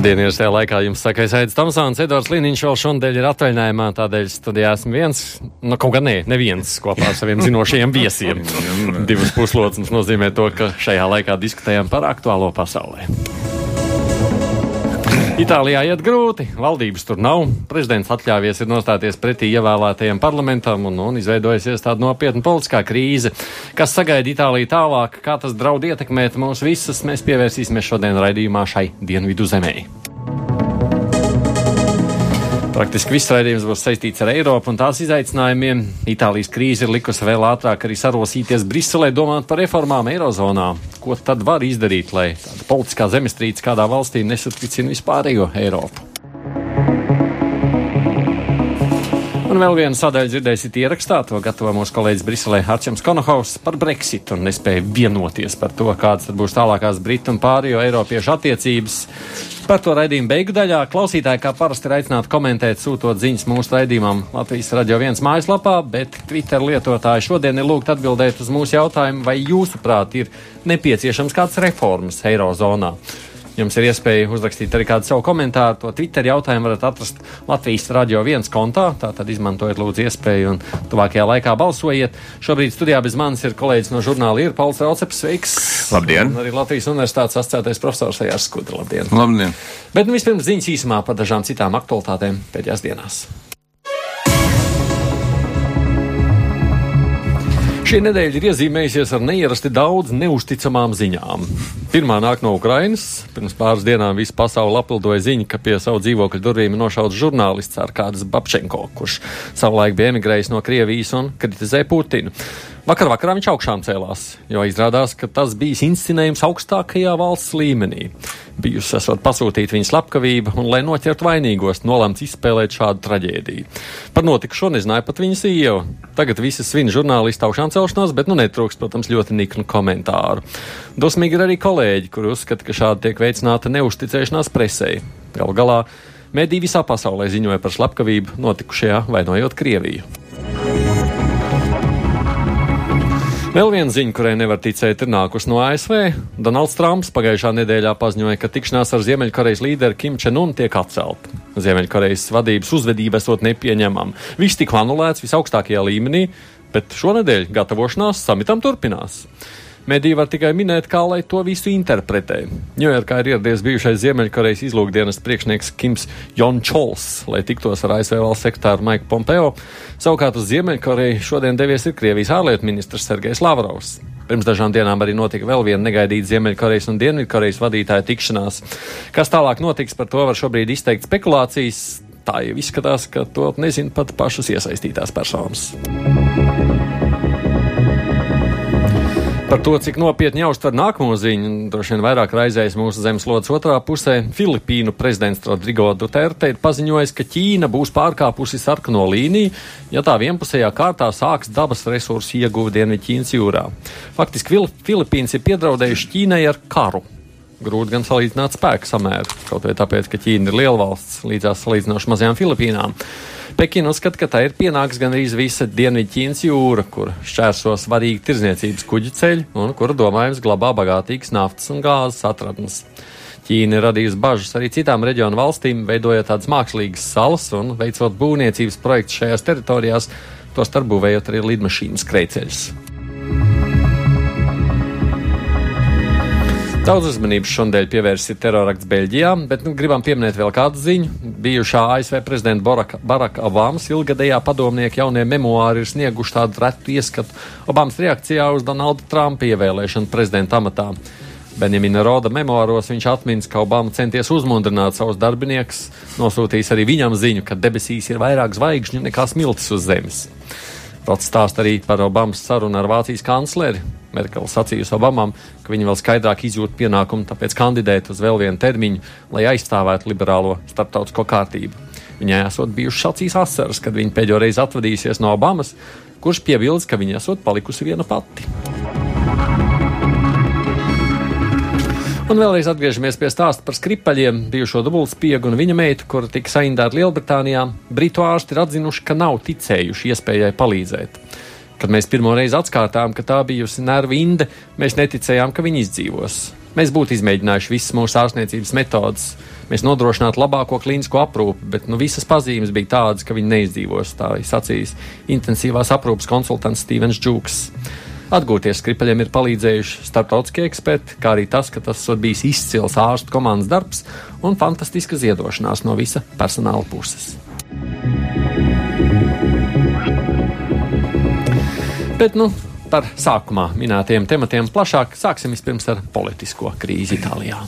Labdien, ir šajā laikā jums saka, es Aidis Tomsons, Edvards Liniņš vēl šodien ir atvaļinājumā, tādēļ studijā esmu viens, nu kaut gan ne, neviens kopā ar saviem zinošajiem viesiem. Divas puslodes nozīmē to, ka šajā laikā diskutējam par aktuālo pasaulē. Itālijā iet grūti, valdības tur nav. Prezidents atļāvies ir nostāties pretī ievēlētajiem parlamentam un, un izveidojusies tāda nopietna politiskā krīze. Kas sagaida Itāliju tālāk, kā tas draud ietekmēt mūs visus, mēs pievērsīsimies šodien raidījumā šai dienvidu zemē. Praktiski viss raidījums būs saistīts ar Eiropu un tās izaicinājumiem. Itālijas krīze ir likusi vēl ātrāk arī sarosīties Briselē, domāt par reformām Eirozonā. Ko tad var izdarīt, lai tāda politiskā zemestrīce kādā valstī nesatricina vispārējo Eiropu? Un vēl vienu sadaļu dzirdēsiet ierakstā, to gatavo mūsu kolēģis Briselē Harčams Konohaus par Brexit un nespēja vienoties par to, kādas būs tālākās Britu un pārējo Eiropiešu attiecības. Par to raidījumu beigu daļā klausītāji kā parasti ir aicināti komentēt, sūtot ziņas mūsu raidījumam Latvijas radio viens mājaslapā, bet Twitter lietotāji šodien ir lūgt atbildēt uz mūsu jautājumu, vai jūsuprāt ir nepieciešams kāds reformas Eirozonā. Jums ir iespēja uzrakstīt arī kādu savu komentāru. To Twitter jautājumu varat atrast Latvijas radio viens kontā. Tātad izmantojiet lūdzu iespēju un tuvākajā laikā balsojiet. Šobrīd studijā bez manis ir kolēģis no žurnāla ir Pauls Rauceps. Sveiks! Labdien! Un arī Latvijas universitātes asociētais profesors Ejārs Skudra. Labdien! Labdien! Bet nu vispirms ziņas īsumā par dažām citām aktualitātēm pēdējās dienās. Šī nedēļa ir iezīmējusies ar neierasti daudz neusticamām ziņām. Pirmā nāk no Ukrainas. Pirms pāris dienām visa pasaule apildoja ziņu, ka pie savu dzīvokļa durvīm nošauts žurnālists Arkādis Babčenko, kurš savulaik bija emigrējis no Krievijas un kritizēja Putinu. Vakar vakarā viņš augšām cēlās, jo izrādās, ka tas bija inscenējums augstākajā valsts līmenī. Bijusi esot pasūtīta viņa slepkavība, un, lai noķertu vainīgos, nolemts izspēlēt šādu traģēdiju. Par notikušo nezināja pat viņa sieva. Tagad visi svin žurnālistu augšām celšanos, bet nu netrūks, protams, ļoti niknu komentāru. Dosmīgi ir arī kolēģi, kuri uzskata, ka šādi tiek veicināta neusticēšanās presē. Galu galā mediji visā pasaulē ziņoja par slepkavību notikušajā vainojot Krieviju. Vēl viena ziņa, kurai nevar ticēt, ir nākusi no ASV. Donalds Trumps pagājušā nedēļā paziņoja, ka tikšanās ar Ziemeļkorejas līderi Kim Čenunu tiek atcelta. Ziemeļkorejas vadības uzvedība esot nepieņemama. Viss tika anulēts visaugstākajā līmenī, bet šonadēļ gatavošanās samitam turpinās. Mediji var tikai minēt, kā lai to visu interpretē. Ņujorkā ir ieradies bijušais Ziemeļkorejas izlūkdienas priekšnieks Kims Jončols, lai tiktos ar ASV valsts sekretāru Maiku Pompeo. Savukārt uz Ziemeļkoreju šodien devies ir Krievijas ārlietu ministrs Sergejs Lavrovs. Pirms dažām dienām arī notika vēl viena negaidīta Ziemeļkorejas un Dienvidkorejas vadītāja tikšanās. Kas tālāk notiks, par to var šobrīd izteikt spekulācijas. Tā jau izskatās, ka to nezina pat pašas iesaistītās personas. Par to, cik nopietni jāuztver nākamo ziņu, droši vien vairāk raizējas mūsu zemeslodes otrā pusē. Filipīnu prezidents Rodrigo Duterte ir paziņojis, ka Ķīna būs pārkāpusi sarkano līniju, ja tā vienpusējā kārtā sāks dabas resursu ieguvi Dienvidķīnas jūrā. Faktiski Filipīnas ir piedraudējuši Ķīnai ar karu. Grūti gan salīdzināt spēku samēru, kaut vai tāpēc, ka Ķīna ir liela valsts līdzās salīdzinoši mazajām Filipīnām. Pekina uzskata, ka tā ir pienāks gan arī visa Dienvidķīnas jūra, kur šķērso svarīgi tirzniecības kuģi ceļi un kur domājams glabā bagātīgas naftas un gāzes atradnes. Ķīna ir radījusi bažas arī citām reģionu valstīm, veidojot tādas mākslīgas salas un veicot būvniecības projektus šajās teritorijās, to starp būvējot arī lidmašīnas skrejceļus. Daudz uzmanības šodien pievērsis terorakts Beļģijā, bet nu, gribam pieminēt vēl kādu ziņu. Bijušā ASV prezidenta Baraka, Baraka Obamas ilgadējā padomnieka jaunie memoāri ir snieguši tādu retu ieskatu Obamas reakcijā uz Donalda Trumpa ievēlēšanu prezidenta amatā. Benjamina Roda memoāros viņš atminas, ka Obama centies uzmundrināt savus darbiniekus, nosūtījis arī viņam ziņu, ka debesīs ir vairāk zvaigžņu nekā smiltis uz zemes. Rods stāsta arī par Obamas sarunu ar Vācijas kancleri. Merkele sacījusi Obamam, ka viņa vēl skaidrāk izjūt pienākumu tāpēc kandidēt uz vēl vienu termiņu, lai aizstāvētu liberālo starptautisko kārtību. Viņai esot bijušas acīs asaras, kad viņa pēdējo reizi atvadījusies no Obamas, kurš piebilst, ka viņa esot palikusi viena pati. Un vēlreiz atgriežamies pie stāsta par skripaļiem, bijušo dubultspiegu un viņa meitu, kur tika saindēta Lielbritānijā. Britu ārsti ir atzinuši, ka nav ticējuši iespējai palīdzēt. Kad mēs pirmo reizi atkārtām, ka tā bijusi nervu inde, mēs neticējām, ka viņa izdzīvos. Mēs būtu izmēģinājuši visas mūsu ārstniecības metodas, mēs nodrošinātu labāko klīnisko aprūpi, bet nu, visas pazīmes bija tādas, ka viņi neizdzīvos. Tā ir sacījis intensīvās aprūpes konsultants Stevens Džūks. Atgūties skripaļiem ir palīdzējuši starptautiskie eksperti, kā arī tas, ka tas bijis izcils ārstu komandas darbs un fantastiska ziedošanās no visa personāla puses. Bet, nu, par sākumā minētajiem tematiem plašāk sāksim vispirms ar politisko krīzi Itālijā.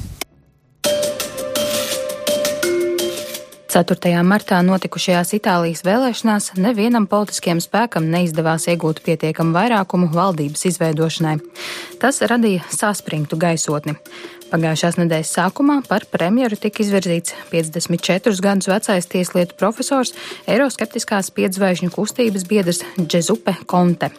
4. martā notikušajās Itālijas vēlēšanās nevienam politiskiem spēkam neizdevās iegūt pietiekamu vairākumu valdības izveidošanai. Tas radīja saspringtu gaisotni. Pagājušās nedēļas sākumā par premjeru tika izvirzīts 54 gadus vecais tieslietu profesors, eiroskeptiskās piedzvaigžņu kustības biedrs Džezupe Konte.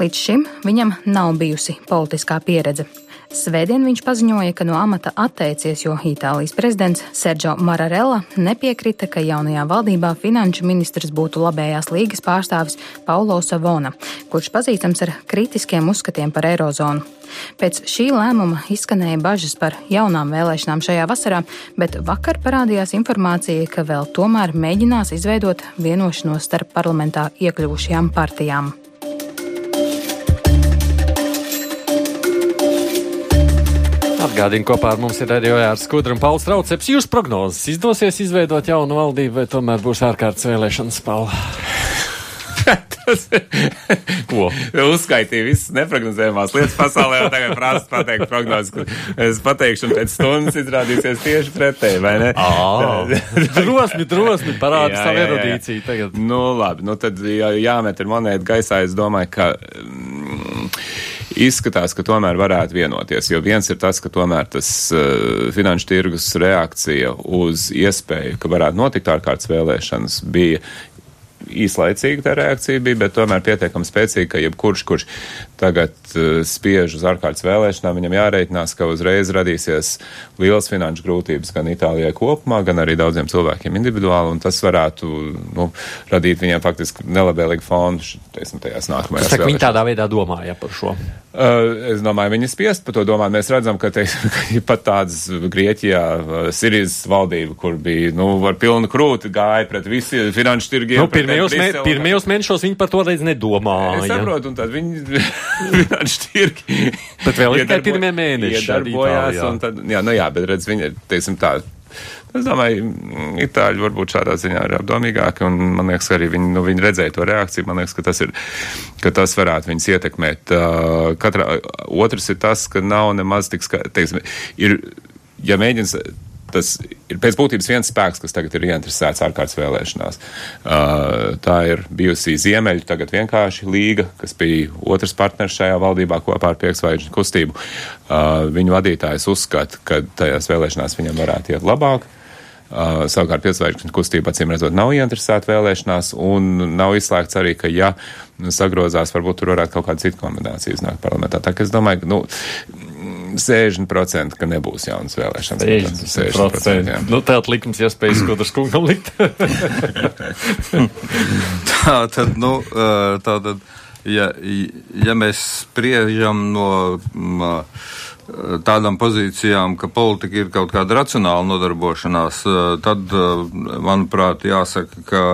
Līdz šim viņam nav bijusi politiskā pieredze. Svētdien viņš paziņoja, ka no amata atteicies, jo Itālijas prezidents Sergio Mararella nepiekrita, ka jaunajā valdībā finanšu ministrs būtu labējās līgas pārstāvis Paulo Savona, kurš pazīstams ar kritiskiem uzskatiem par eirozonu. Pēc šī lēmuma izskanēja bažas par jaunām vēlēšanām šajā vasarā, bet vakar parādījās informācija, ka vēl tomēr mēģinās izveidot vienošanos starp parlamentā iekļuvušajām partijām. Atgādini, kopā ar mums ir arī Ojārs Skudra un Pauls Trauceps. Jūs prognozes izdosies izveidot jaunu valdību, vai tomēr būs ārkārtas vēlēšanas spēle? Ko? Uzskaitīja visas neprognozējumās lietas pasaulē, un tagad prasa pateikt prognozes, ka es pateikšu, un pēc stundas izrādīsies tieši pretēji, vai ne? drosmi, drosmi, parāda savu erudīciju tagad. Nu, labi, nu tad jā, jāmet ir monēta gaisā, es domāju, ka. Mm, izskatās, ka tomēr varētu vienoties. Jo viens ir tas, ka tomēr tas uh, finanšu tirgus reakcija uz iespēju, ka varētu notikt ārkārtas vēlēšanas, bija īslaicīga tā reakcija bija, bet tomēr pietiekami spēcīga, ka jebkurš, kurš tagad uh, spiež uz ārkārtas vēlēšanām, viņam jāreikinās, ka uzreiz radīsies liels finanšu grūtības gan Itālijai kopumā, gan arī daudziem cilvēkiem individuāli, un tas varētu nu, radīt viņiem faktiski nelabēlīgu fondu, teiksim, tajās nākamajās. Tas, viņi tādā veidā domāja par šo. Uh, es domāju, viņi spiest par to domāt. Mēs redzam, ka, teiksim, ka pat tādas Grieķijā uh, Sirijas valdība, kur bija, nu, ar pilnu krūti gāja pret visiem finanšu tirgiem. Nu, pirmajos, mē, pirmajos mēnešos viņi par to reiz nedomāja. Es saprotu, un tad viņi tirgi. Bet vēl ir tikai pirmie mēneši. Iedarbojās, un tad, jā, nu jā, bet redz, viņi, teiksim, tā Es domāju, itāļi varbūt šādā ziņā ir apdomīgāki, un man liekas, ka arī viņi, nu, viņi redzēja to reakciju. Man liekas, ka tas, ir, ka tas varētu viņus ietekmēt. Uh, katrā, otrs ir tas, ka nav nemaz tik skaidrs, ir, ja mēģins tas ir pēc būtības viens spēks, kas tagad ir ieinteresēts ārkārtas vēlēšanās. Uh, tā ir bijusi Ziemeļa, tagad vienkārši līga, kas bija otrs partners šajā valdībā kopā ar Pieksvaigžņu kustību. Uh, viņu vadītājs uzskata, ka tajās vēlēšanās viņam varētu iet labāk. Uh, savukārt piecvaigžņu kustība acīm redzot nav ieinteresēta vēlēšanās, un nav izslēgts arī, ka ja sagrozās, varbūt tur varētu kaut kāda cita kombinācija iznākt parlamentā. Tā ka es domāju, ka, nu, 60% ka nebūs jaunas vēlēšanas. 60%. 60% nu, Tātad likums iespējas skudras kungam likt. tā tad, nu, tā tad, ja, ja mēs spriežam no tādām pozīcijām, ka politika ir kaut kāda racionāla nodarbošanās, tad, manuprāt, jāsaka, ka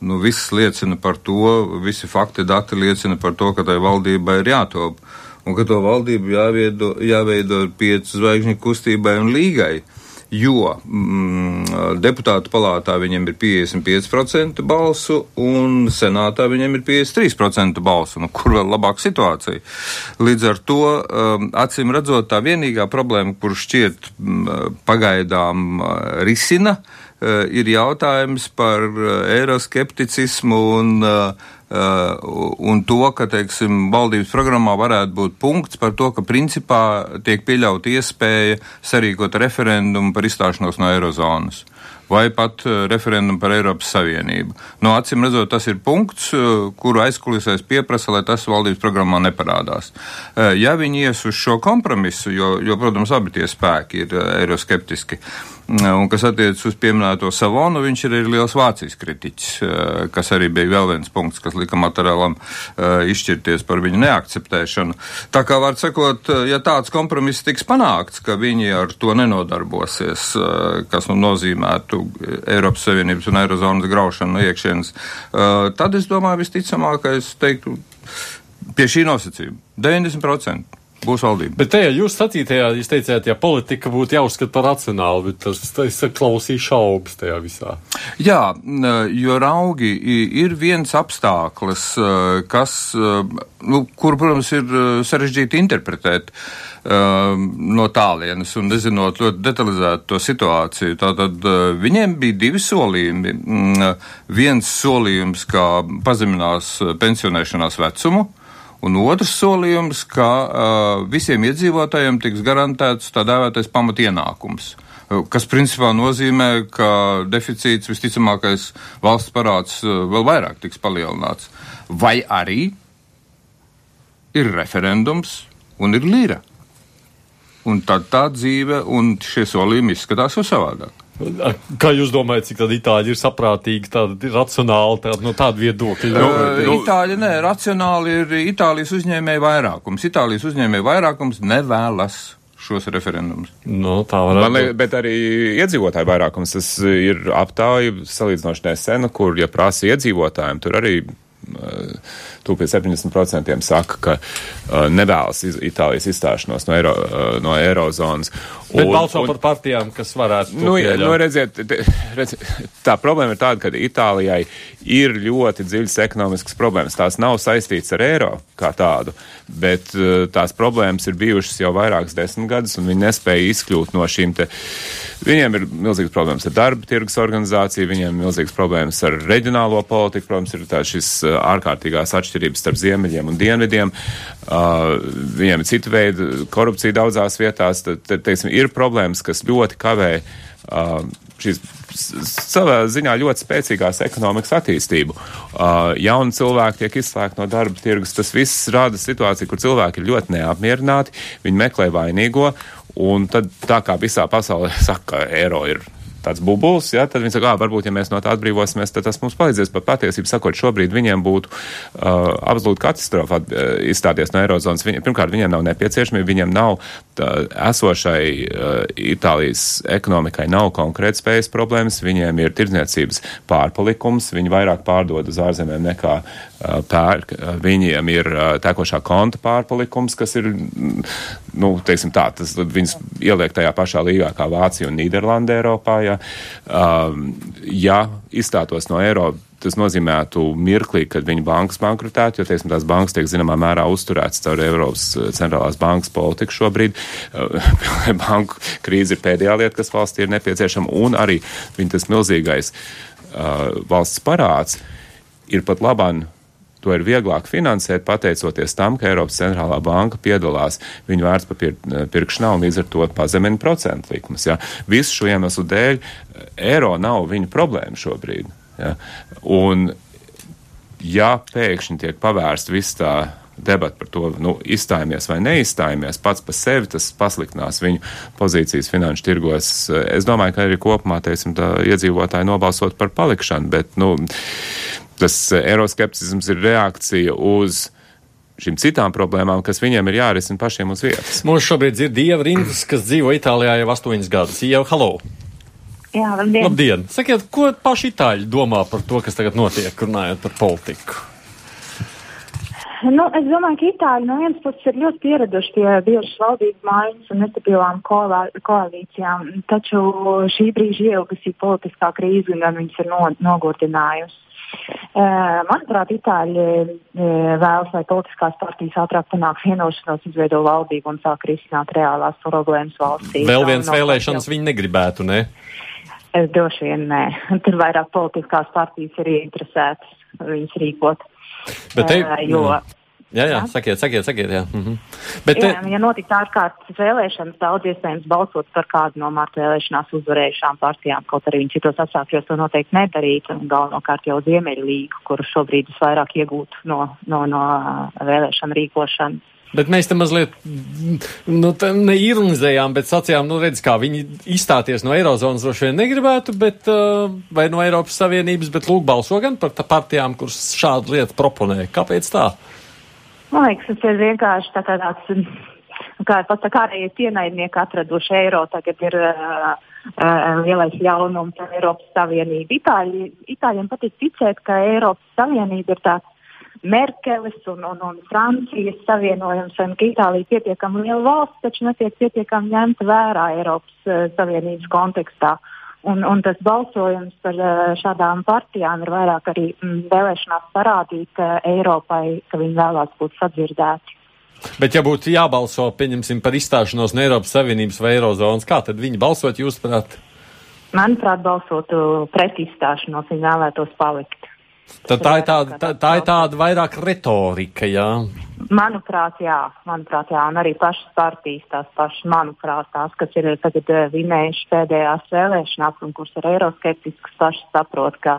nu, viss liecina par to, visi fakti, dati liecina par to, ka tai valdībai ir jātop un ka to valdību jāveido, jāveido piecu zvaigžņu kustībai un līgai. Jo mm, deputātu palātā viņiem ir 55% balsu, un senātā viņiem ir 53% balsu. Nu, kur vēl labāka situācija? Līdz ar to, um, acīm redzot, tā vienīgā problēma, kur šķiet mm, pagaidām uh, risina, uh, ir jautājums par uh, eiroskepticismu un uh, un to, ka, teiksim, valdības programmā varētu būt punkts par to, ka principā tiek pieļauta iespēja sarīkot referendumu par izstāšanos no Eirozonas. vai pat referendumu par Eiropas Savienību. No acīm redzot, tas ir punkts, kuru aizkulisēs pieprasa, lai tas valdības programmā neparādās. Ja viņi ies uz šo kompromisu, jo, jo protams, abi tie spēki ir eiroskeptiski, Un, kas attiecas uz pieminēto Savonu, viņš ir arī liels Vācijas kritiķis, eh, kas arī bija vēl viens punkts, kas lika materiālam uh, izšķirties par viņu neakceptēšanu. Tā kā var sakot, eh, ja tāds kompromiss tiks panākts, ka viņi ar to nenodarbosies, kas nu nozīmētu Eiropas Savienības un Eirozonas graušanu no iekšienes, tad es domāju, visticamākais teiktu pie šī nosacījuma - 90% būs valdība. Bet tajā jūs sacītajā, jūs teicāt, ja politika būtu jāuzskata par racionālu, bet tas, tas klausīja šaubas tajā visā. Jā, jo raugi ir viens apstākļus, kas, nu, kur, protams, ir sarežģīti interpretēt no tālienes un nezinot ļoti detalizētu to situāciju. Tātad viņiem bija divi solījumi. Viens solījums, kā pazeminās pensionēšanās vecumu, Un otrs solījums, ka uh, visiem iedzīvotājiem tiks garantēts tā dēvētais pamatienākums, uh, kas principā nozīmē, ka deficīts visticamākais valsts parāds uh, vēl vairāk tiks palielināts. Vai arī ir referendums un ir lira. Un tad tā dzīve un šie solījumi izskatās jau savādāk. Kā jūs domājat, cik tādi itāļi ir saprātīgi, tādi racionāli, tādi no tāda viedokļa? Nu, nu, itāļi nē, racionāli ir Itālijas uzņēmēja vairākums. Itālijas uzņēmēja vairākums nevēlas šos referendumus. Nu, tā var būt. Bet arī iedzīvotāju vairākums, tas ir aptāja salīdzinoši nesena, kur, ja prasa iedzīvotājiem, tur arī tūpīgi 70% saka, ka uh, nevēlas iz, Itālijas izstāšanos no, Eiro, uh, no Eirozonas. Bet un, balso un, par partijām, kas varētu. Nu, nu, redziet, redz, tā problēma ir tāda, ka Itālijai ir ļoti dziļas ekonomiskas problēmas. Tās nav saistītas ar eiro kā tādu, bet uh, tās problēmas ir bijušas jau vairākas desmit gadus, un viņi nespēja izkļūt no šīm te. Viņiem ir milzīgas problēmas ar darba tirgus organizāciju, viņiem ir milzīgas problēmas ar reģionālo politiku, protams, ir tā šis ārkārtīgās atšķirības starp ziemeļiem un dienvidiem. Uh, viņiem ir cita veida korupcija daudzās vietās. Tad, tad, teiksim, ir problēmas, kas ļoti kavē uh, šīs savā ziņā ļoti spēcīgās ekonomikas attīstību. Uh, jauni cilvēki tiek izslēgti no darba tirgus. Tas viss rada situāciju, kur cilvēki ir ļoti neapmierināti, viņi meklē vainīgo. Un tad, tā kā visā pasaulē saka, ka eiro ir tāds bubulis, ja, tad viņi saka, varbūt, ja mēs no tā atbrīvosimies, tad tas mums palīdzēs. Pat patiesībā sakot, šobrīd viņiem būtu uh, absolūti katastrofa uh, izstāties no Eirozonas. Viņi, pirmkārt, viņiem nav nepieciešamība, viņiem nav tā, esošai uh, Itālijas ekonomikai nav konkrētspējas problēmas, viņiem ir tirdzniecības pārpalikums, viņi vairāk pārdod uz ārzemēm nekā uh, pērk. Viņiem ir uh, tekošā konta pārpalikums, kas ir, nu, teiksim tā, tas viņus ieliek tajā pašā līgā kā Vācija un Nīderlanda Eiropā. Ja, um, ja izstātos no eiro, tas nozīmētu mirklī, kad viņa bankas bankrutētu, jo, teiksim, tās bankas tiek zināmā mērā uzturētas caur Eiropas uh, centrālās bankas politiku šobrīd. Uh, banku krīze ir pēdējā lieta, kas valstī ir nepieciešama, un arī viņa tas milzīgais uh, valsts parāds ir pat labāk To ir vieglāk finansēt, pateicoties tam, ka Eiropas centrālā banka piedalās viņu vērtspapīra pirkšanā un līdz ar to pazemina procentu likmes. Ja. Visu šo iemeslu dēļ eiro nav viņa problēma šobrīd. Ja. Un, ja pēkšņi tiek pavērsta viss tā debata par to, nu, izstājamies vai neizstājamies, pats par sevi tas pasliktinās viņu pozīcijas finanšu tirgos. Es domāju, ka arī kopumā, teiksim, tā iedzīvotāji nobalsot par palikšanu, bet, nu, tas eh, eiroskepticisms ir reakcija uz šīm citām problēmām, kas viņiem ir jārisina pašiem uz vietas. Mums šobrīd ir Dieva rindas, kas dzīvo Itālijā jau astoņas gadus. Jau halo! Jā, labdien! labdien. Sakiet, ko paši itāļi domā par to, kas tagad notiek, runājot par politiku? Nu, es domāju, ka itāļi no vienas puses ir ļoti pieraduši pie bijušas valdības maiņas un nestabilām koalīcijām, taču šī brīža ilgasī politiskā krīze gan viņas ir no, nogurdinājusi. Manuprāt, Itāļi vēlas, lai politiskās partijas ātrāk panāk vienošanos, izveido valdību un sāk risināt reālās problēmas valstī. Vēl viens vēlēšanas jau... viņi negribētu, ne? Es droši vien nē. Tur vairāk politiskās partijas ir interesētas viņas rīkot. Bet te... jo, Jā, jā, sakiet, sakiet, sakiet. Jā. Mhm. Bet, jā, ja notiktu ārkārtas vēlēšanas, daudz iespējams balsot par kādu no mārta vēlēšanās uzvarējušām partijām, kaut arī viņi citos apstākļos to noteikti nedarītu, un galvenokārt jau Ziemeļlīgu, kuru šobrīd visvairāk iegūtu no, no, no vēlēšanu rīkošanas. Bet mēs tam mazliet nu, neironizējām, bet sacījām, nu, redz, kā viņi izstāties no Eirozonas droši vien negribētu, bet, uh, vai no Eiropas Savienības, bet lūk balso gan par partijām, kuras šādu lietu proponē. Kāpēc tā? Man liekas, tas ir vienkārši tā kā tāds, kā pats tā kārējais ienaidnieki atraduši eiro, tagad ir uh, uh, lielais ļaunums Eiropas Savienību. Itāļi, Itāļiem patīk ticēt, ka Eiropas Savienība ir tāds Merkeles un, un, un Francijas savienojums, un ka Itālija ir pietiekami liela valsts, taču netiek pietiekami ņemta vērā Eiropas uh, Savienības kontekstā. Uh, Un, un tas balsojums par eh, šādām partijām ir vairāk arī mm, vēlēšanās parādīt uh, Eiropai, ka viņi vēlās būt sadzirdēti. Bet, ja būtu jābalso, par izstāšanos no Eiropas Savienības vai Eirozonas, kā tad viņi balsot, jūsuprāt? Manuprāt, balsotu pret izstāšanos, viņi vēlētos palikt. Tad tā ir tāda, tā, tā ir tāda vairāk retorika, jā. Manuprāt, jā, manuprāt, jā, un arī pašas partijas, tās pašas, manuprāt, tās, kas ir tagad eh, vinējuši pēdējās vēlēšanās un kuras ir eiroskeptiskas, pašas saprot, ka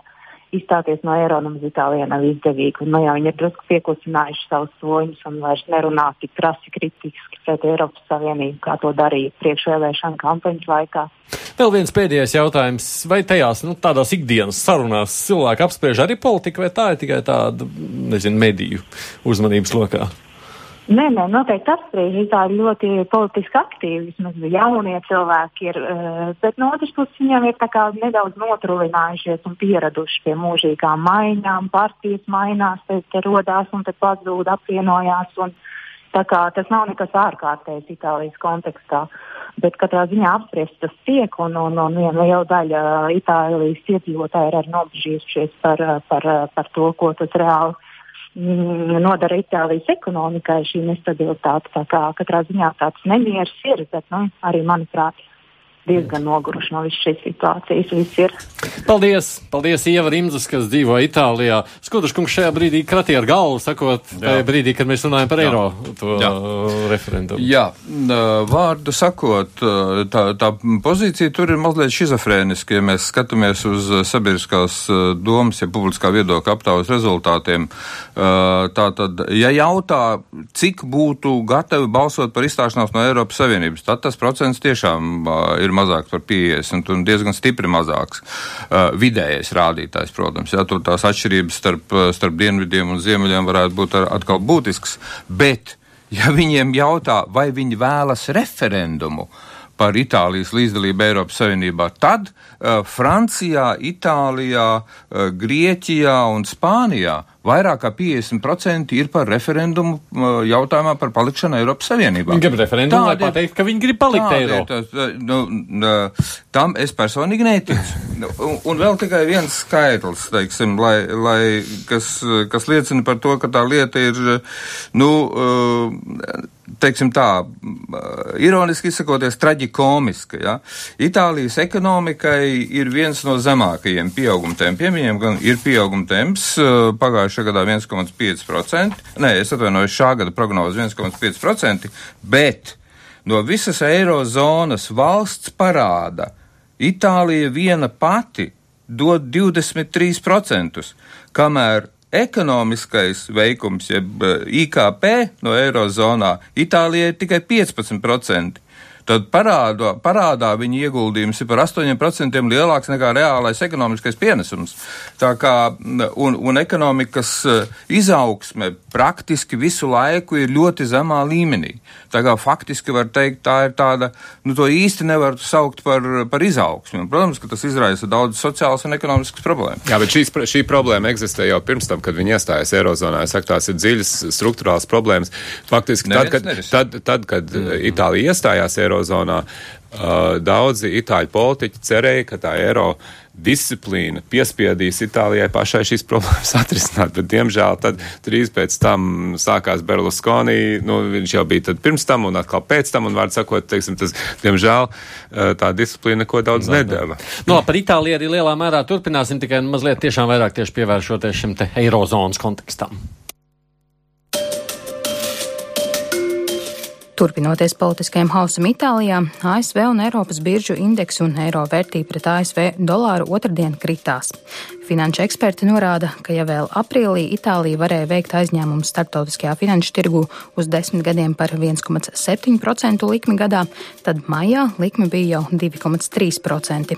izstāties no eiro nemaz Itālijā nav izdevīgi. Un, nu, jā, viņi ir drusku pieklusinājuši savus soļus un vairs nerunā tik krasi kritiski pret Eiropas Savienību, kā to darīja priekšvēlēšana kampaņas laikā. Vēl viens pēdējais jautājums. Vai tajās nu, tādās ikdienas sarunās cilvēki apspriež arī politiku, vai tā ir tikai tāda, nezinu, mediju uzmanības lokā? Nē, nē, noteikti apspriež. Itāļi ļoti politiski aktīvi, vismaz jaunie cilvēki ir, uh, bet no otras puses viņiem ir nedaudz notrulinājušies un pieraduši pie mūžīgām maiņām. Partijas mainās, te rodās un tad pazūd, apvienojās. Un, kā tas nav nekas ārkārtējs Itālijas kontekstā. Bet katrā ziņā apspriest tas tiek, un, un, un viena liela daļa Itālijas iedzīvotāji ir arī nobežījušies par, par, par to, ko tas reāli Mm, nodara Itālijas ekonomikai šī nestabilitāte. Tā kā katrā ziņā tāds nemieris ir, bet nu, arī manuprāt diezgan noguruši no visas šīs situācijas. Viss ir. Paldies! Paldies, Ieva Rimzas, kas dzīvo Itālijā. Skuduškungs šajā brīdī kratīja ar galvu, sakot, tajā brīdī, kad mēs runājam par Jā. eiro to Jā. referendumu. Jā, vārdu sakot, tā, tā pozīcija tur ir mazliet šizofrēniska, ja mēs skatāmies uz sabiedriskās domas, ja publiskā viedokļa aptaujas rezultātiem. Tātad, ja jautā, cik būtu gatavi balsot par izstāšanos no Eiropas Savienības, tad tas procents tiešām ir mazāks par 50 un diezgan stipri mazāks. Uh, vidējais rādītājs, protams, jā, tur tās atšķirības starp, uh, starp dienvidiem un ziemeļiem varētu būt ar, atkal būtisks, bet, ja viņiem jautā, vai viņi vēlas referendumu, par Itālijas līdzdalību Eiropas Savienībā, tad uh, Francijā, Itālijā, uh, Grieķijā un Spānijā vairāk kā 50% ir par referendumu jautājumā par palikšanu Eiropas Savienībā. Viņi grib referendumu, lai pateikt, ka viņi grib palikt Eiro. Tas, nu, tam es personīgi neticu. Nu, un, un vēl tikai viens skaitlis, teiksim, lai, lai, kas, kas liecina par to, ka tā lieta ir, nu, teiksim tā, ironiski izsakoties, traģikomiska. Ja? Itālijas ekonomikai ir viens no zemākajiem pieauguma tempiem. Viņiem gan ir pieauguma temps pagājušā gadā 1,5%, nē, es atvainojos šā gada prognozi 1,5%, bet no visas eirozonas valsts parāda Itālija viena pati dod 23%, kamēr ekonomiskais veikums, jeb eh, IKP no eirozonā, Itālijai ir tikai 15% tad parādā, parādā viņa ieguldījums ir par 8% lielāks nekā reālais ekonomiskais pienesums. Tā kā, un, un ekonomikas eh, izaugsme praktiski visu laiku ir ļoti zemā līmenī. Tā kā faktiski var teikt, tā ir tāda, nu to īsti nevar saukt par, par izaugsmi. Un, protams, ka tas izraisa daudz sociālas un ekonomiskas problēmas. Jā, bet šīs, šī problēma eksistē jau pirms tam, kad viņi iestājas Eirozonā. Es saku, tās ir dziļas struktūrāls problēmas. Faktiski tad, kad, tad, tad, kad mm -hmm. Itālija iestājās Eirozonā, Eirozonā. Uh, daudzi itāļu politiķi cerēja, ka tā eiro disciplīna piespiedīs Itālijai pašai šīs problēmas atrisināt, bet diemžēl tad drīz pēc tam sākās Berlusconi, nu, viņš jau bija tad pirms tam un atkal pēc tam, un vārds sakot, teiksim, tas, diemžēl, uh, tā disciplīna neko daudz Nā, nedēva. No, nu, par Itāliju arī lielā mērā turpināsim, tikai mazliet tiešām vairāk tieši pievēršoties šim te eirozonas kontekstam. Turpinoties politiskajam hausam Itālijā, ASV un Eiropas biržu indeksu un eiro vērtība pret ASV dolāru otrdien kritās. Finanšu eksperti norāda, ka ja vēl aprīlī Itālija varēja veikt aizņēmumu starptautiskajā finanšu tirgu uz desmit gadiem par 1,7% likmi gadā, tad maijā likme bija jau 2,3%.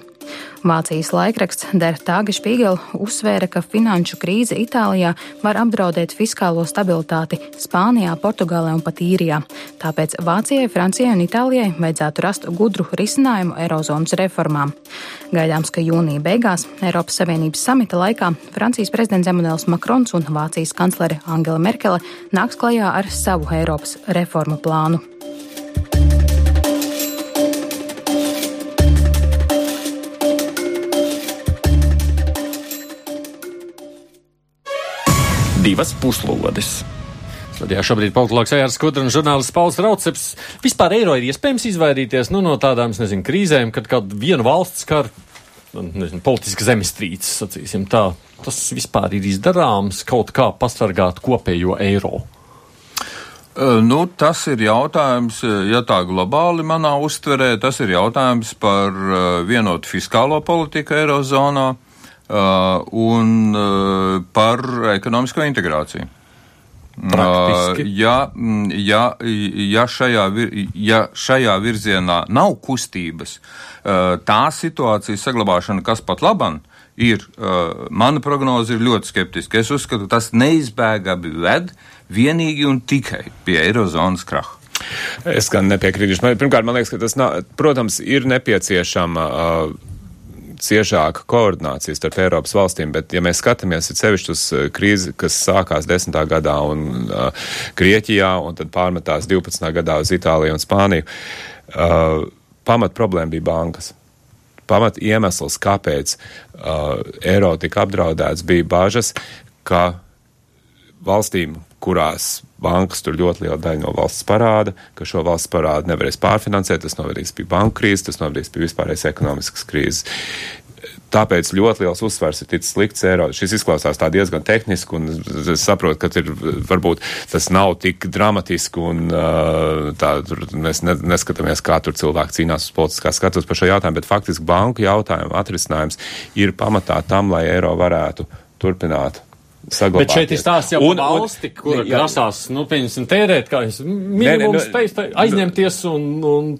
Vācijas laikraksts Der Tage Spiegel uzsvēra, ka finanšu krīze Itālijā var apdraudēt fiskālo stabilitāti Spānijā, Portugālē un pat Īrijā. Tāpēc Vācijai, Francijai un Itālijai vajadzētu rast gudru risinājumu Eirozonas reformām. Gaidāms, ka jūnija beigās Eiropas Savienības samita laikā Francijas prezidents Emanuels Makrons un Vācijas kanclere Angela Merkele nāks klajā ar savu Eiropas reformu plānu. divas puslodes. Studijā šobrīd politologs Ejārs Skudra un žurnālists Pauls Rauceps. Vispār eiro ir iespējams izvairīties nu, no tādām, nezinu, krīzēm, kad kāda viena valsts kar, nu, nezinu, politiska zemestrīces, sacīsim tā. Tas vispār ir izdarāms kaut kā pasargāt kopējo eiro. Nu, tas ir jautājums, ja tā globāli manā uztverē, tas ir jautājums par vienotu fiskālo politiku Eirozonā un par ekonomisko integrāciju. Praktiski. Uh, ja, ja, ja, šajā, vir, ja šajā virzienā nav kustības, uh, tā situācijas saglabāšana, kas pat laban, ir, uh, mana prognoze ir ļoti skeptiska. Es uzskatu, tas neizbēgami ved vienīgi un tikai pie Eirozonas kraha. Es gan nepiekrītu. Pirmkārt, man liekas, ka tas, nav, protams, ir nepieciešama. Uh, ciešāka koordinācija starp Eiropas valstīm, bet ja mēs skatāmies sevišķi uz krīzi, kas sākās 10. gadā un uh, Grieķijā un tad pārmetās 12. gadā uz Itāliju un Spāniju, uh, pamat problēma bija bankas. Pamat iemesls, kāpēc uh, eiro tika apdraudēts, bija bažas, ka valstīm, kurās bankas tur ļoti liela daļa no valsts parāda, ka šo valsts parādu nevarēs pārfinansēt, tas novedīs pie banku krīzes, tas novedīs pie vispārējais ekonomiskas krīzes. Tāpēc ļoti liels uzsvars ir ticis likts eiro. Šis izklausās tā diezgan tehniski, un es saprotu, ka ir, varbūt tas nav tik dramatiski, un tā, tur mēs ne, neskatāmies, kā tur cilvēki cīnās uz politiskā skatus par šo jautājumu, bet faktiski banku jautājumu atrisinājums ir pamatā tam, lai eiro varētu turpināt saglabāt. Bet šeit ir stāsts jau par valsti, kur grasās, nu, pieņemsim, tērēt, kā jūs minimums spēj aizņemties un, un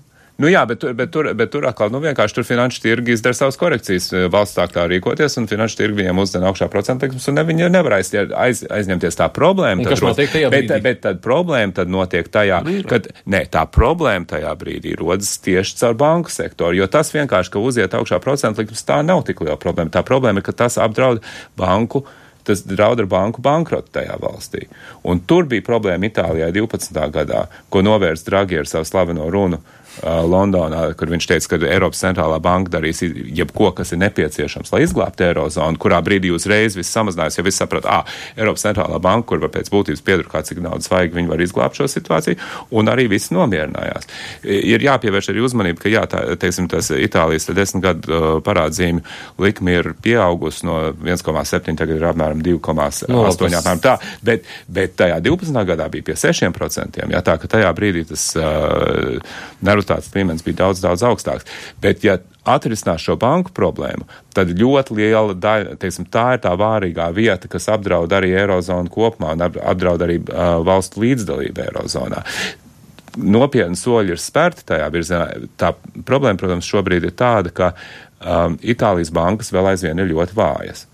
Nu jā, bet, bet, tur, bet tur atkal, nu vienkārši tur finanšu tirgi izdara savas korekcijas. Valsts sāk tā rīkoties, un finanšu tirgi viņiem uzdena augšā procentu likmes, un ne, viņi nevar aiz, aiz, aizņemties tā problēma. Tad, notiek tajā bet, bet, bet tad problēma tad notiek tajā, Brīdī. kad, nē, tā problēma tajā brīdī rodas tieši caur banku sektoru, jo tas vienkārši, ka uziet augšā procentu likmes, tā nav tik liela problēma. Tā problēma ir, ka tas apdraud banku tas draud ar banku bankrotu tajā valstī. Un tur bija problēma Itālijai 12. gadā, ko novērst Dragi ar savu slaveno runu Londonā, kur viņš teica, ka Eiropas centrālā banka darīs jebko, kas ir nepieciešams, lai izglābtu eirozonu, kurā brīdī uzreiz viss samazinājās, ja viss saprat, ah, Eiropas centrālā banka, kur var pēc būtības piedur kā cik naudas vajag, viņi var izglābt šo situāciju, un arī viss nomierinājās. Ir jāpievērš arī uzmanība, ka jā, tā, teiksim, tas Itālijas desmit gadu uh, parādzīmju likme ir pieaugusi no 1,7, tagad ir apmēram 2,8 no, apmēram tā, bet, bet tajā 12. gadā bija pie 6%, jā, tā ka tajā brīdī tas uh, nervozitātes līmenis bija daudz, daudz augstāks. Bet, ja atrisinās šo banku problēmu, tad ļoti liela daļa, teiksim, tā ir tā vārīgā vieta, kas apdraud arī Eirozonu kopumā un apdraud arī uh, valstu līdzdalību Eirozonā nopietni soļi ir spērti tajā virzienā. Tā problēma, protams, šobrīd ir tāda, ka um, Itālijas bankas vēl aizvien ir ļoti vājas.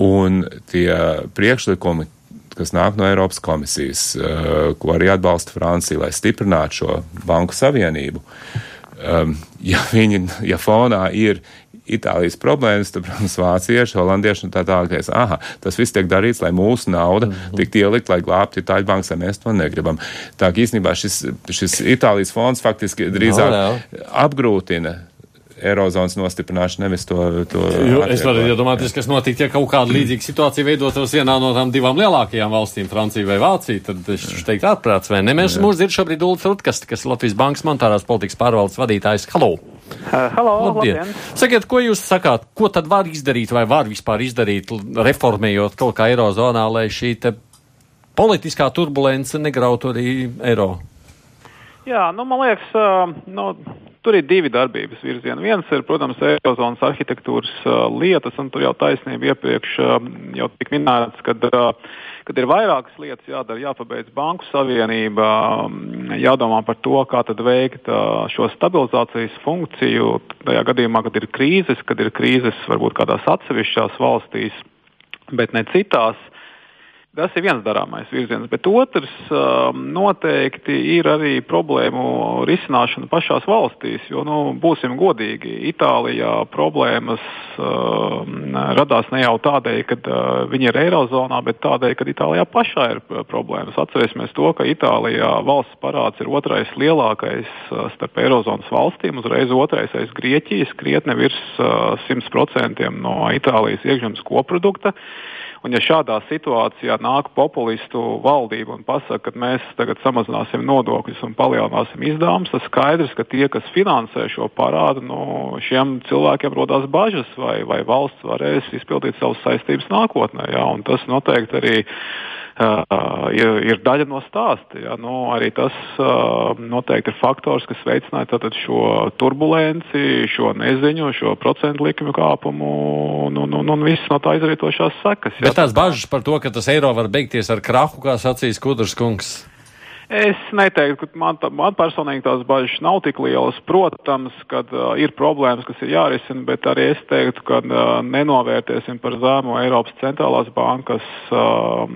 Un tie priekšlikumi, kas nāk no Eiropas komisijas, uh, ko arī atbalsta Francija, lai stiprinātu šo banku savienību. Um, ja viņi, ja fonā ir Itālijas problēmas, tad, protams, vācieši, holandieši un tā tālāk. Aha, tas viss tiek darīts, lai mūsu nauda mm -hmm. tiktu ielikt, lai glābtu Itāļu bankas, ja mēs to negribam. Tā kā īstenībā šis, šis Itālijas fonds faktiski drīzāk no, no. apgrūtina Eirozonas nostiprināšanu, nevis to. to jo, es varu iedomāties, kas notiktu, ja kaut kāda līdzīga situācija veidotos vienā no tām divām lielākajām valstīm, Francija vai Vācija. Tad es teiktu, ārprāts vai ne. Mēs mūs dzird šobrīd Ulas Rutkast, kas Latvijas Bankas monetārās politikas pārvaldes vadītājs. Halo! Uh, halo, labdien. labdien! Sakiet, ko jūs sakāt, ko tad var izdarīt vai var vispār izdarīt, reformējot kaut kā Eirozonā, lai šī politiskā turbulence negrautu arī eiro? Jā, nu, man liekas, uh, nu, tur ir divi darbības virzieni. Viens ir, protams, Eirozonas arhitektūras uh, lietas, un tur jau taisnība iepriekš uh, jau tik minēts, kad, uh, kad ir vairākas lietas jādara, jāpabeidz banku savienība, um, jādomā par to, kā tad veikt šo stabilizācijas funkciju tajā gadījumā, kad ir krīzes, kad ir krīzes varbūt kādās atsevišķās valstīs, bet ne citās. Tas ir viens darāmais virziens, bet otrs um, noteikti ir arī problēmu risināšana pašās valstīs. Jo, nu, būsim godīgi, Itālijā problēmas um, radās ne jau tādēļ, ka uh, viņi ir Eirozonā, bet tādēļ, ka Itālijā pašā ir problēmas. Atcerēsimies to, ka Itālijā valsts parāds ir otrais lielākais uh, starp Eirozonas valstīm, uzreiz otrais aiz Grieķijas, krietni virs uh, 100% no Itālijas iekšzemes koprodukta. Un ja šādā situācijā nāk populistu valdība un pasaka, ka mēs tagad samazināsim nodokļus un palielināsim izdevumus, tad skaidrs, ka tie, kas finansē šo parādu, nu, šiem cilvēkiem rodas bažas, vai, vai valsts varēs izpildīt savas saistības nākotnē. Jā, tas noteikti arī ir, ir daļa no stāsta. Ja? Nu, arī tas uh, noteikti ir faktors, kas veicināja šo turbulenci, šo neziņu, šo procentu likmju kāpumu un, un, un, un visas no tā izrietošās sekas. Ja? Bet tās bažas par to, ka tas eiro var beigties ar krahu, kā sacīs Kudrs kungs. Es neteiktu, ka man, man personīgi tās bažas nav tik lielas. Protams, ka uh, ir problēmas, kas ir jārisina, bet arī es teiktu, ka uh, nenovērtēsim par zēmu Eiropas centrālās bankas uh,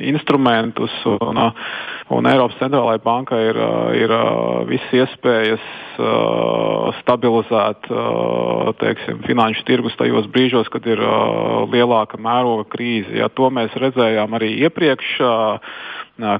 instrumentus. Un, uh, un Eiropas centrālajai bankai ir, uh, ir uh, visas iespējas uh, stabilizēt teiksim, finanšu tirgus tajos brīžos, kad ir lielāka mēroga krīze. Ja, to mēs redzējām arī iepriekš.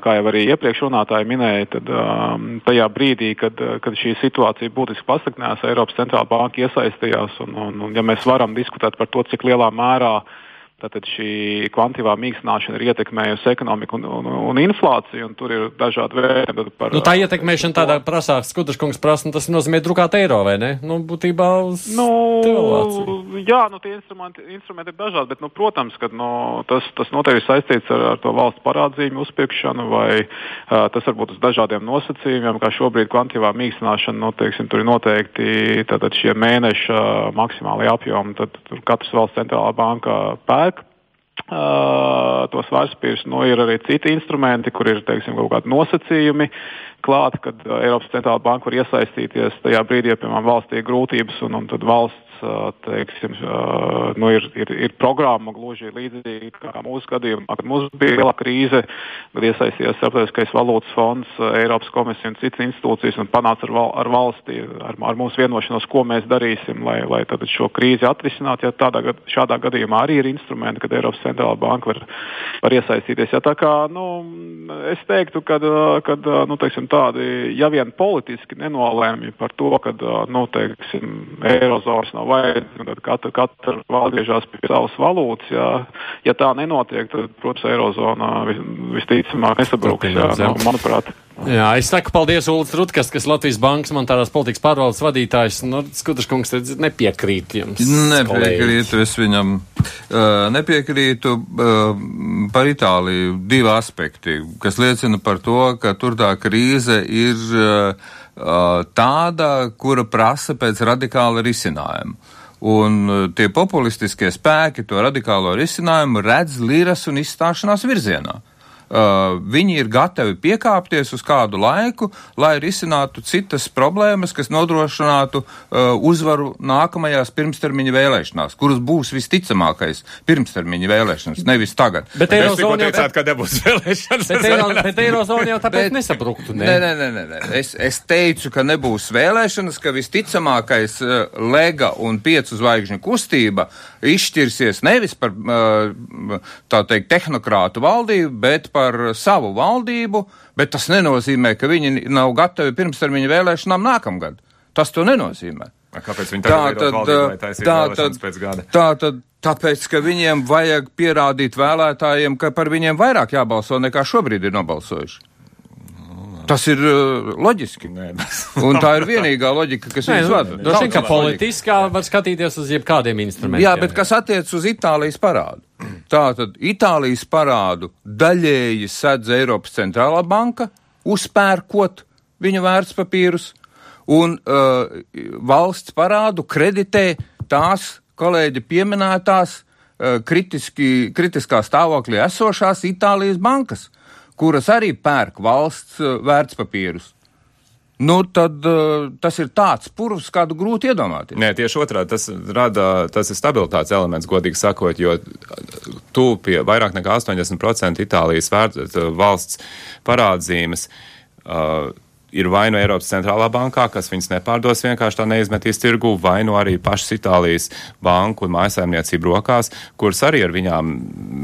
Kā jau arī iepriekš runātāji minēja, tad um, tajā brīdī, kad, kad šī situācija būtiski pasliktinājās, Eiropas centrālā banka iesaistījās. Un, un, un, ja mēs varam diskutēt par to, cik lielā mērā uh, Tātad šī kvantitīvā mīkstināšana ir ietekmējusi ekonomiku un, un, un inflāciju, un tur ir dažādi veidi. Par, nu, tā ietekmēšana tādā prasā, Skudraškungs prasa, nu, tas nozīmē drukāt eiro, vai ne? Nu, būtībā uz nu, devalvāciju. Jā, nu, tie instrumenti, instrumenti ir dažādi, bet, nu, protams, ka nu, tas, tas noteikti saistīts ar, ar to valsts parādzīmu uzpirkšanu, vai uh, tas varbūt uz dažādiem nosacījumiem, kā šobrīd kvantitīvā mīkstināšana, nu, teiksim, tur ir noteikti tātad šie mēneša maksimālie apjomi, tad tur katrs valsts centrālā banka pērk Uh, tos vērtspapīrus. Nu, ir arī citi instrumenti, kur ir teiksim, kaut kādi nosacījumi klāt, kad Eiropas centrālā banka var iesaistīties tajā brīdī, ja piemēram valstī ir grūtības un, un tad valsts teiksim, nu, ir, ir, ir programma gluži līdzīgi kā mūsu gadījumā, kad mums bija liela krīze, kad iesaistījās Starptautiskais valūtas fonds, Eiropas komisija un citas institūcijas un panāca ar, val, ar valsti, ar, ar mūsu vienošanos, ko mēs darīsim, lai, lai šo krīzi atrisinātu. Ja tādā, šādā gadījumā arī ir instrumenti, kad Eiropas centrālā banka var, var iesaistīties. Ja, tā kā, nu, es teiktu, ka nu, teiksim, tādi, ja vien politiski nenolēmj par to, ka nu, teiksim, Eirozonas nav vajadzīga, tad katra, katra valsts griežās pie savas valūtas. Jā. Ja tā nenotiek, tad, protams, Eirozonā vis, visticamāk nesabruks. Jā, nu, manuprāt. Jā, es saku paldies Ulas Rutkas, kas Latvijas Bankas monetārās politikas pārvaldes vadītājs. Nu, Skudraškungs nepiekrīt jums. Nepiekrītu, es viņam uh, nepiekrītu uh, par Itāliju divi aspekti, kas liecina par to, ka tur tā krīze ir uh, tāda, kura prasa pēc radikāla risinājuma. Un tie populistiskie spēki to radikālo risinājumu redz liras un izstāšanās virzienā. Uh, viņi ir gatavi piekāpties uz kādu laiku, lai risinātu citas problēmas, kas nodrošinātu uh, uzvaru nākamajās pirmstermiņa vēlēšanās, kuras būs visticamākais pirmstermiņa vēlēšanas, nevis tagad. Bet Eirozona jau teicāt, ka nebūs vēlēšanas. Bet, Eiro, bet Eirozona jau tāpēc nesabruktu, ne? Nē, nē, nē, nē, nē. Es, es teicu, ka nebūs vēlēšanas, ka visticamākais uh, lega un piecu zvaigžņu kustība izšķirsies nevis par, tā teikt, tehnokrātu valdību, bet par par savu valdību, bet tas nenozīmē, ka viņi nav gatavi pirmstermiņa vēlēšanām nākamgad. Tas to nenozīmē. Kāpēc viņi tā tad, valdību, tā tad, pēc gada? Tā tad, tāpēc, ka viņiem vajag pierādīt vēlētājiem, ka par viņiem vairāk jābalso nekā šobrīd ir nobalsojuši. Tas ir uh, loģiski. Nē, un tā ir vienīgā loģika, kas viņus vada. Droši vien, ka politiskā var skatīties uz jebkādiem instrumentiem. Jā, bet kas attiec uz Itālijas parādu? Tātad Itālijas parādu daļēji sedz Eiropas centrālā banka, uzpērkot viņa vērtspapīrus, un uh, valsts parādu kreditē tās kolēģi pieminētās uh, kritiski, kritiskā stāvoklī esošās Itālijas bankas, kuras arī pērk valsts uh, vērtspapīrus. Nu, tad uh, tas ir tāds purvs, kādu grūti iedomāties. Nē, tieši otrādi tas rada, tas ir stabilitātes elements, godīgi sakot, jo tu pie vairāk nekā 80% Itālijas vērt, valsts parādzīmes. Uh, ir vai nu Eiropas centrālā bankā, kas viņas nepārdos vienkārši tā neizmetīs tirgu, vai nu arī pašas Itālijas banku un mājasēmniecību rokās, kuras arī ar viņām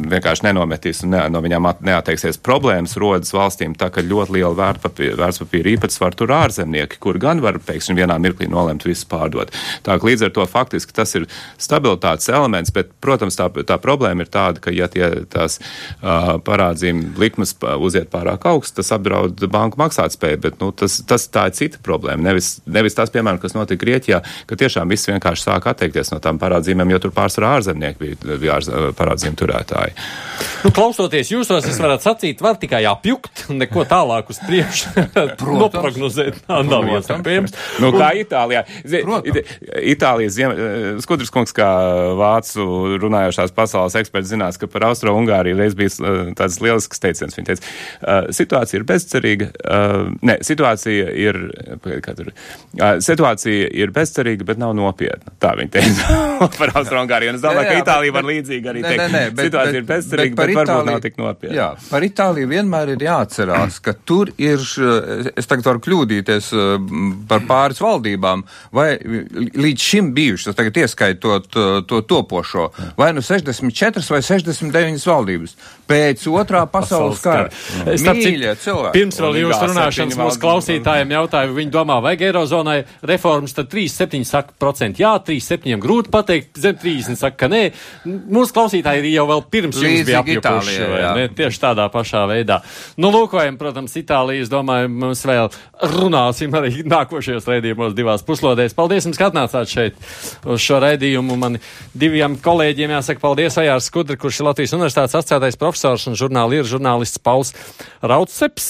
vienkārši nenometīs un ne, no viņām neatteiksies. Problēmas rodas valstīm tā, ka ļoti liela vērtspapīra īpatsvara tur ārzemnieki, kur gan var, pēkšņi, vienā mirklī nolemt visu pārdot. Tā ka līdz ar to faktiski tas ir stabilitātes elements, bet, protams, tā, tā problēma ir tāda, ka ja tie tās uh, parādzīm likmes uziet pārāk augsts, tas apdraud banku maksātspēju, bet, nu, tas, tas tā ir cita problēma. Nevis, nevis tas, piemēram, kas notika Grieķijā, ka tiešām viss vienkārši sāk atteikties no tām parādzīmēm, jo tur pārsvarā ārzemnieki bija, bija ārz, parādzīm turētāji. Nu, klausoties jūsos, es varētu sacīt, var tikai apjukt un neko tālāk uz priekšu noprognozēt. Nav iespējams. Nu, kā Itālijā. Itālijas ziem, skudrs kungs, kā vācu runājošās pasaules eksperts, zinās, ka par Austro-Ungāriju reiz bija tāds lielisks teiciens. Viņa teica, situācija ir bezcerīga. Ne, situācija ir, tur, situācija ir bezcerīga, bet nav nopietna. Tā viņa teica par Austro-Ungāriju. Un es domāju, jā, jā, ka Itālija var līdzīgi arī teikt. Nē, nē, bet, situācija bet, ir bezcerīga, bet, bet, bet varbūt nav tik nopietna. Jā, par Itāliju vienmēr ir jāatcerās, ka tur ir, es tagad varu kļūdīties par pāris valdībām, vai līdz šim bijušas, tagad ieskaitot to topošo, vai nu 64 vai 69 valdības pēc otrā pasaules kara. Mīļie cilvēki. Pirms vēl jūs runāšanas mūsu klausītājiem jautāju, viņi domā, vajag Eirozonai reformas, tad 3,7 saka procenti jā, 3,7 grūti pateikt, zem 30 saka, ka nē. Mūsu klausītāji ir jau vēl pirms Līdzīgi jums bija apjukuši, vai ne? Tieši tādā pašā veidā. Nu, lūkojam, protams, Itālija, es domāju, mums vēl runāsim arī nākošajos raidījumos divās puslodēs. Paldies jums, ka atnācāt šeit uz šo raidījumu. Man diviem kolēģiem jāsaka paldies Ajārs Skudri, kurš ir Latvijas universitātes asociētais profesors un žurnāli ir žurnālists Pauls Raudseps.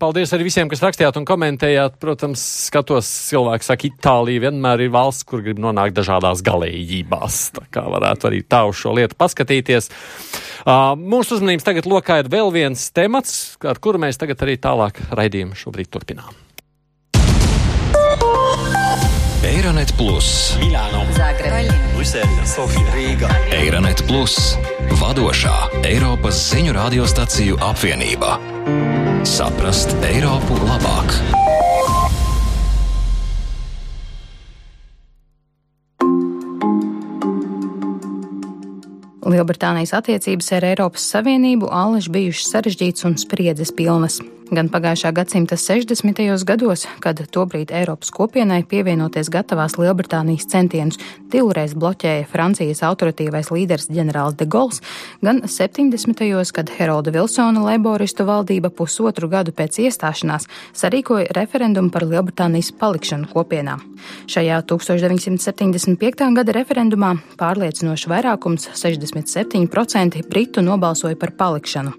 Paldies arī visiem, kas rakstījāt un komentējāt. Protams, skatos, cilvēki saka, Itālija vienmēr ir valsts, kur grib nonākt dažādās galējībās. Tā kā varētu arī tā uz šo lietu paskatīties. Uh, mūsu uzmanības tagad lokā ir vēl viens temats, ar kuru mēs tagad arī tālāk raidījumu šobrīd turpinām. Eironet Plus, Milāno, Zagreba, Brisele, Sofija, Rīga. Eironet Plus, vadošā Eiropas ziņu radiostaciju apvienība. Saprast Eiropu labāk! Lielbritānijas attiecības ar Eiropas Savienību allaž bijušas sarežģītas un spriedzes pilnas gan pagājušā gadsimta 60. gados, kad tobrīd Eiropas kopienai pievienoties gatavās Lielbritānijas centienus divreiz bloķēja Francijas autoritīvais līderis ģenerālis de Gauls, gan 70. kad Herolda Vilsona leiboristu valdība pusotru gadu pēc iestāšanās sarīkoja referendumu par Lielbritānijas palikšanu kopienā. Šajā 1975. gada referendumā pārliecinošs vairākums 67% britu nobalsoja par palikšanu.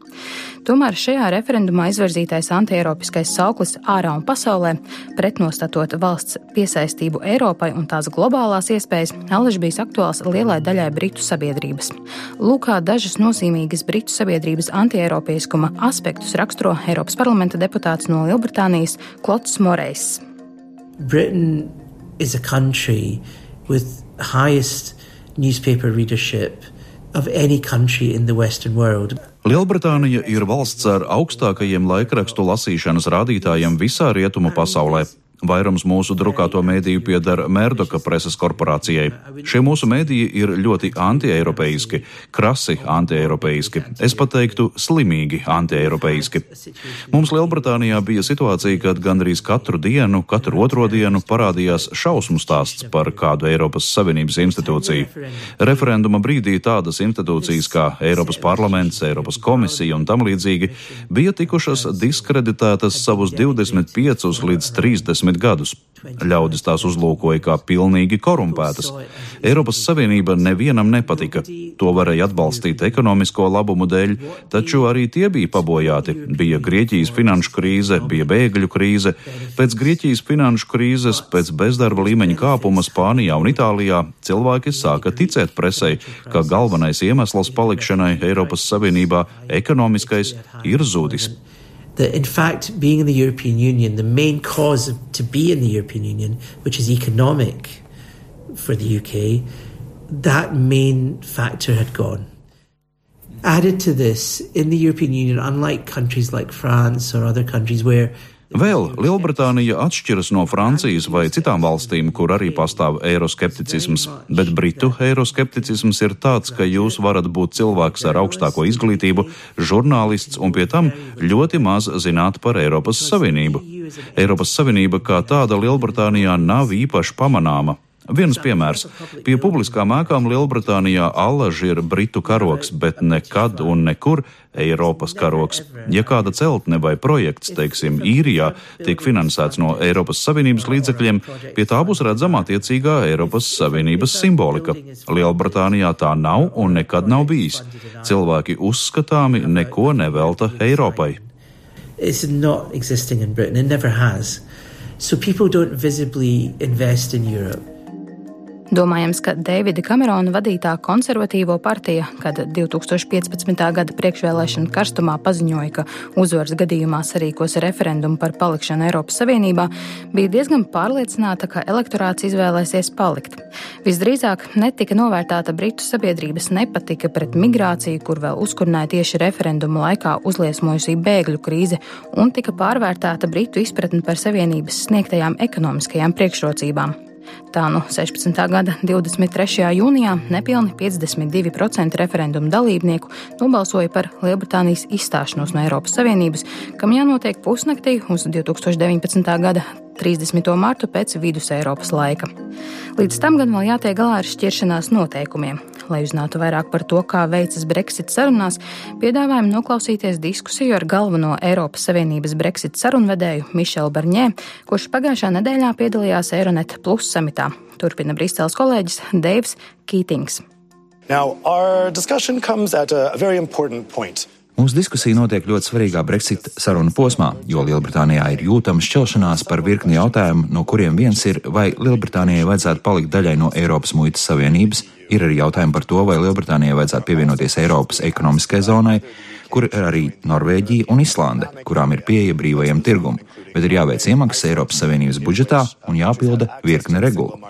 Tomēr šajā referendumā izvirzītais antieiropiskais sauklis ārā un pasaulē, pretnostatot valsts piesaistību Eiropai un tās globālās iespējas, allaž bijis aktuāls lielai daļai britu sabiedrības. Lūkā dažas nozīmīgas britu sabiedrības antieiropeiskuma aspektus raksturo Eiropas parlamenta deputāts no Lielbritānijas Klots Morejs. Britain is a country with highest newspaper readership of any country in the Western world. Lielbritānija ir valsts ar augstākajiem laikrakstu lasīšanas rādītājiem visā rietumu pasaulē. Vairums mūsu drukāto mēdīju pieder Mērdoka preses korporācijai. Šie mūsu mēdīji ir ļoti antieiropeiski, krasi antieiropeiski, es pat teiktu slimīgi antieiropeiski. Mums Lielbritānijā bija situācija, kad gandrīz katru dienu, katru otro dienu parādījās šausmu stāsts par kādu Eiropas Savienības institūciju. Referenduma brīdī tādas institūcijas kā Eiropas parlaments, Eiropas komisija un tam līdzīgi bija tikušas diskreditētas savus 25 līdz 30 30 gadus. Ļaudis tās uzlūkoja kā pilnīgi korumpētas. Eiropas Savienība nevienam nepatika. To varēja atbalstīt ekonomisko labumu dēļ, taču arī tie bija pabojāti. Bija Grieķijas finanšu krīze, bija bēgļu krīze. Pēc Grieķijas finanšu krīzes, pēc bezdarba līmeņa kāpuma Spānijā un Itālijā cilvēki sāka ticēt presē, ka galvenais iemesls palikšanai Eiropas Savienībā ekonomiskais ir zudis that in fact being in the European Union, the main cause of, to be in the European Union, which is economic for the UK, that main factor had gone. Added to this, in the European Union, unlike countries like France or other countries where Vēl Lielbritānija atšķiras no Francijas vai citām valstīm, kur arī pastāv eiroskepticisms, bet Britu eiroskepticisms ir tāds, ka jūs varat būt cilvēks ar augstāko izglītību, žurnālists un pie tam ļoti maz zināt par Eiropas Savienību. Eiropas Savienība kā tāda Lielbritānijā nav īpaši pamanāma. Viens piemērs. Pie publiskām ēkām Lielbritānijā allaž ir britu karoks, bet nekad un nekur Eiropas karoks. Ja kāda celtne vai projekts, teiksim, īrijā, tiek finansēts no Eiropas Savienības līdzekļiem, pie tā būs redzama attiecīgā Eiropas Savienības simbolika. Lielbritānijā tā nav un nekad nav bijis. Cilvēki uzskatāmi neko nevelta Eiropai. It's not existing in Britain, it never has. So people don't visibly invest in Europe. Domājams, ka Deivida Kamerona vadītā konservatīvo partija, kad 2015. gada priekšvēlēšana karstumā paziņoja, ka uzvaras gadījumā sarīkos referendumu par palikšanu Eiropas Savienībā, bija diezgan pārliecināta, ka elektorāts izvēlēsies palikt. Visdrīzāk netika novērtēta Britu sabiedrības nepatika pret migrāciju, kur vēl uzkurināja tieši referendumu laikā uzliesmojusī bēgļu krīze, un tika pārvērtēta Britu izpratne par Savienības sniegtajām ekonomiskajām priekšrocībām. Tā nu 16. gada 23. jūnijā nepilni 52% referendumu dalībnieku nobalsoja par Lielbritānijas izstāšanos no Eiropas Savienības, kam jānotiek pusnaktī uz 2019. gada 30. martu pēc vidus Eiropas laika. Līdz tam gan vēl jātiek galā ar šķiršanās noteikumiem. Lai uzzinātu vairāk par to, kā veicas Brexit sarunās, piedāvājam noklausīties diskusiju ar galveno Eiropas Savienības Brexit sarunvedēju Mišelu Barņē, kurš pagājušā nedēļā piedalījās Eironet Plus samitā. Turpina Briseles kolēģis Deivs Kītings. Now, our discussion comes at a very important point. Mūsu diskusija notiek ļoti svarīgā Brexit sarunu posmā, jo Lielbritānijā ir jūtama šķelšanās par virkni jautājumu, no kuriem viens ir, vai Lielbritānijai vajadzētu palikt daļai no Eiropas muitas savienības, ir arī jautājumi par to, vai Lielbritānijai vajadzētu pievienoties Eiropas ekonomiskajai zonai, kur ir arī Norvēģija un Islande, kurām ir pieeja brīvajam tirgumam, bet ir jāveic iemaksas Eiropas Savienības budžetā un jāpilda virkne regulu.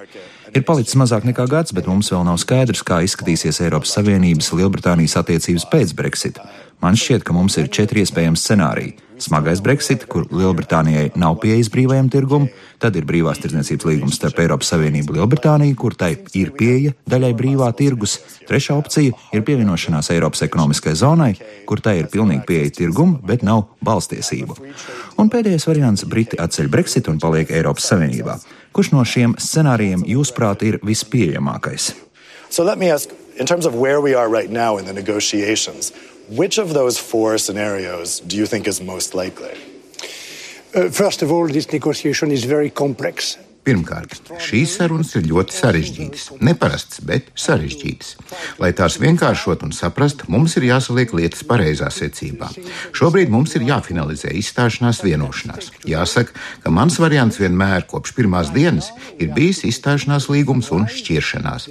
Ir palicis mazāk nekā gads, bet mums vēl nav skaidrs, kā izskatīsies Eiropas Savienības Lielbritānijas attiecības pēc Brexit. Man šķiet, ka mums ir četri iespējami scenāriji. Smagais Brexit, kur Lielbritānijai nav pieejas brīvajam tirgumam, tad ir brīvās tirdzniecības līgums starp Eiropas Savienību un Lielbritāniju, kur tai ir pieeja daļai brīvā tirgus. Trešā opcija ir pievienošanās Eiropas ekonomiskajai zonai, kur tai ir pilnīgi pieeja tirgumam, bet nav balstiesību. Un pēdējais variants - Briti atceļ Brexit un paliek Eiropas Savienībā. Kurš no šiem scenārijiem, jūsuprāt, ir vispieejamākais? So let me ask, in terms of where we are right now in the negotiations, which of those four scenarios do you think is most likely? Uh, first of all, this negotiation is very complex. Pirmkārt, šīs sarunas ir ļoti sarežģītas. Neparastas, bet sarežģītas. Lai tās vienkāršot un saprast, mums ir jāsaliek lietas pareizā secībā. Šobrīd mums ir jāfinalizē izstāšanās vienošanās. Jāsaka, ka mans variants vienmēr kopš pirmās dienas ir bijis izstāšanās līgums un šķiršanās.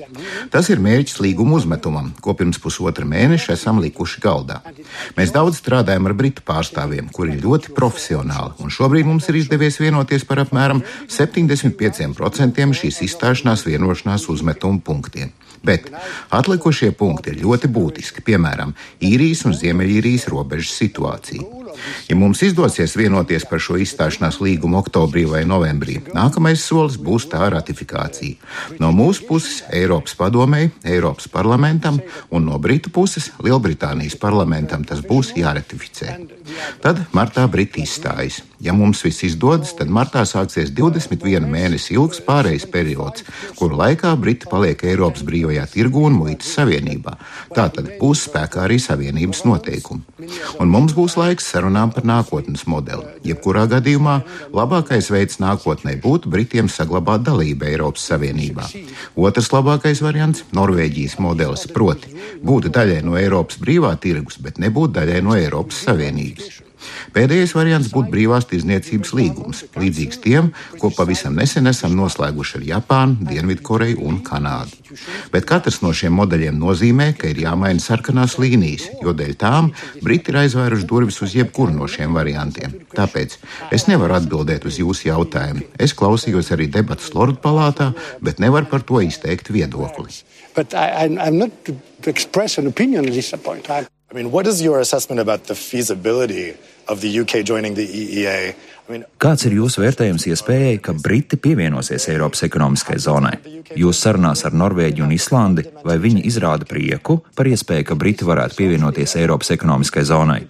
Tas ir mērķis līguma uzmetumam, ko pirms pusotra mēneša esam likuši galdā. Mēs daudz strādājam ar britu pārstāvjiem, kuri ir ļoti profesionāli, un šobrīd mums ir izdevies vienoties par apmēram 70 25% šīs izstāšanās vienošanās uzmetuma punktiem. Bet atlikušie punkti ir ļoti būtiski, piemēram, īrijas un ziemeļīrijas robežas situācija. Ja mums izdosies vienoties par šo izstāšanās līgumu oktobrī vai novembrī, nākamais solis būs tā ratifikācija. No mūsu puses Eiropas padomēji, Eiropas parlamentam un no Britu puses Lielbritānijas parlamentam tas būs jāratificē. Tad martā Briti izstājas. Ja mums viss izdodas, tad martā sāksies 21 mēnešu mēnesi ilgs pārejas periods, kuru laikā Briti paliek Eiropas brīvajā tirgu un muitas savienībā. Tātad būs spēkā arī savienības noteikumi. Un mums būs laiks sarunām par nākotnes modeli. Jebkurā gadījumā labākais veids nākotnē būtu Britiem saglabāt dalību Eiropas Savienībā. Otrs labākais variants - Norvēģijas modelis, proti, būt daļai no Eiropas brīvā tirgus, bet nebūt daļai no Eiropas Savienības. Pēdējais variants būtu brīvās tirzniecības līgums, līdzīgs tiem, ko pavisam nesen esam noslēguši ar Japānu, Dienvidkoreju un Kanādu. Bet katrs no šiem modeļiem nozīmē, ka ir jāmaina sarkanās līnijas, jo dēļ tām Briti ir aizvēruši durvis uz jebkuru no šiem variantiem. Tāpēc es nevaru atbildēt uz jūsu jautājumu. Es klausījos arī debatas Lordu palātā, bet nevaru par to izteikt viedokli. But I, I'm, not to express an opinion at this point. I'm I mean, what is your assessment about the feasibility of the UK joining the EEA? Mean, Kāds ir jūsu vērtējums iespējai, ka Briti pievienosies Eiropas ekonomiskajai zonai? Jūs sarunās ar Norvēģiju un Islandi, vai viņi izrāda prieku par iespēju, ka Briti varētu pievienoties Eiropas ekonomiskajai zonai?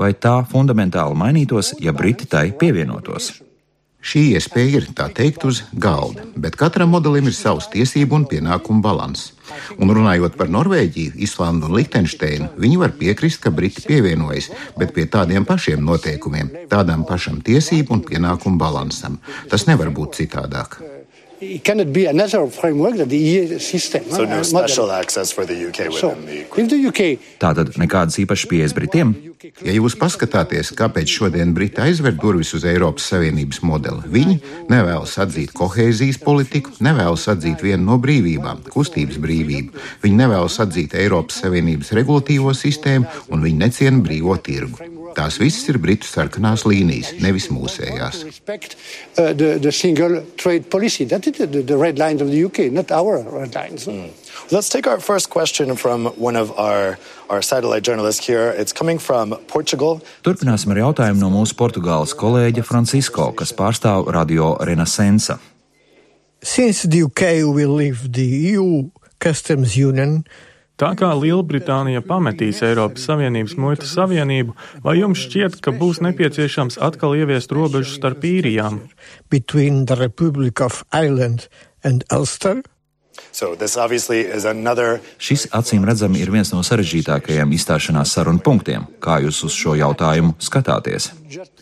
Vai tā fundamentāli mainītos, ja Briti tai pievienotos? Šī iespēja ir tā teikt uz galda, bet katram modelim ir savs tiesību un pienākumu balanss. Un runājot par Norvēģiju, Islandu un Liechtensteinu, viņi var piekrist, ka Briti pievienojas, bet pie tādiem pašiem noteikumiem, tādam pašam tiesību un pienākumu balansam. Tas nevar būt citādāk. It cannot be another framework than the EU system. so uh, no model. special access for the UK So, within the if the UK Tātad nekādas īpašas pieejas Britiem? Ja jūs paskatāties, kāpēc šodien Briti aizver durvis uz Eiropas Savienības modeli, viņi nevēlas atzīt kohēzijas politiku, nevēlas atzīt vienu no brīvībām, kustības brīvību. Viņi nevēlas atzīt Eiropas Savienības regulatīvo sistēmu un viņi neciena brīvo tirgu. Tās visas ir Britu sarkanās līnijas, nevis mūsējās. respect uh, the, the single trade policy. That is the, the red lines of the UK, not our red lines. Let's take our first question from one of our, our satellite journalists here. It's coming from Portugal. Turpināsim ar jautājumu no mūsu Portugāles kolēģa Francisko, kas pārstāv Radio Renaissance. Since the UK will leave the EU customs union, Tā kā Lielbritānija pametīs Eiropas Savienības muitas savienību, vai jums šķiet, ka būs nepieciešams atkal ieviest robežu starp īrijām? between the Republic of Ireland and Ulster, So this obviously is another Šis acīm redzami ir viens no sarežģītākajiem izstāšanās sarunu punktiem. Kā jūs uz šo jautājumu skatāties?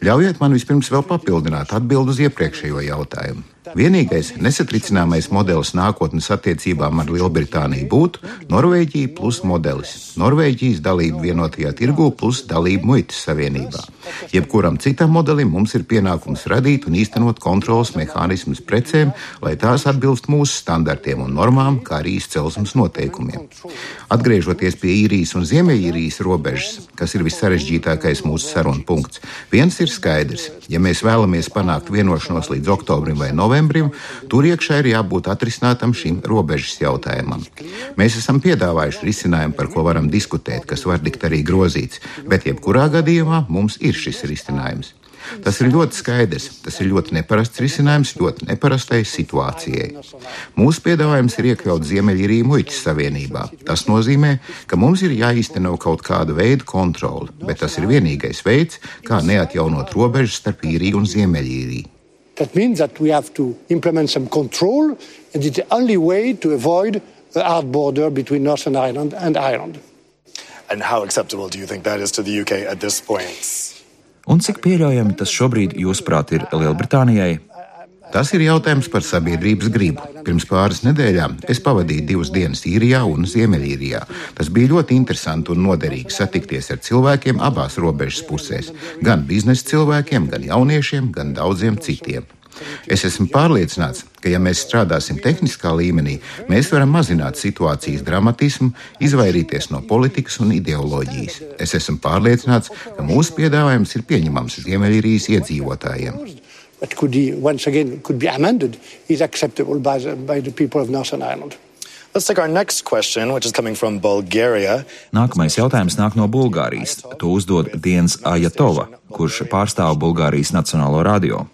Ļaujiet man vispirms vēl papildināt atbildi uz iepriekšējo jautājumu. Vienīgais nesatricināmais modelis nākotnes attiecībām ar Lielbritāniju būtu Norvēģija plus modelis - Norvēģijas dalība vienotajā tirgū plus dalība muitas savienībā. Jebkuram citam modelim mums ir pienākums radīt un īstenot kontrolas mehānismus precēm, lai tās atbilst mūsu standartiem un normām, kā arī izcelsmes noteikumiem. Atgriežoties pie īrijas un ziemeļīrijas robežas, kas ir vissarežģītākais mūsu sarunu punkts, viens ir skaidrs. Ja mēs vēlamies panākt vienošanos līdz oktobrim vai novembrim, tur iekšā ir jābūt atrisinātam šim robežas jautājumam. Mēs esam piedāvājuši risinājumu, par ko varam diskutēt, kas var tikt arī grozīts, bet jebkurā gadījumā mums ir šis risinājums. Tas ir ļoti skaidrs. Tas ir ļoti neparasts risinājums ļoti neparastai situācijai. Mūsu piedāvājums ir iekļaut Ziemeļīriju muitas savienībā. Tas nozīmē, ka mums ir jāīsteno kaut kāda veida kontrole, bet tas ir vienīgais veids, kā neatjaunot robežas starp īriju un Ziemeļīriju. That means that we have to implement some control, and it's the only way to avoid a hard border between Northern Ireland and Ireland. And how acceptable do you think that is to the UK at this point? Un cik pieļaujami tas šobrīd, jūsuprāt, ir Lielbritānijai? Tas ir jautājums par sabiedrības gribu. Pirms pāris nedēļām es pavadīju divas dienas īrijā un Ziemeļīrijā. Tas bija ļoti interesanti un noderīgi satikties ar cilvēkiem abās robežas pusēs - gan biznesa cilvēkiem, gan jauniešiem, gan daudziem citiem. Es esmu pārliecināts, ka, ja mēs strādāsim tehniskā līmenī, mēs varam mazināt situācijas dramatismu, izvairīties no politikas un ideoloģijas. Es esmu pārliecināts, ka mūsu piedāvājums ir pieņemams Ziemeļīrijas iedzīvotājiem. But could be, once again, could be amended, is acceptable by the, by the people of Northern Ireland. Let's take our next question, which is coming from Bulgaria. Nākamais jautājums nāk no Bulgārijas. To uzdod Diens Ajatova, kurš pārstāv Bulgārijas Nacionālo radio.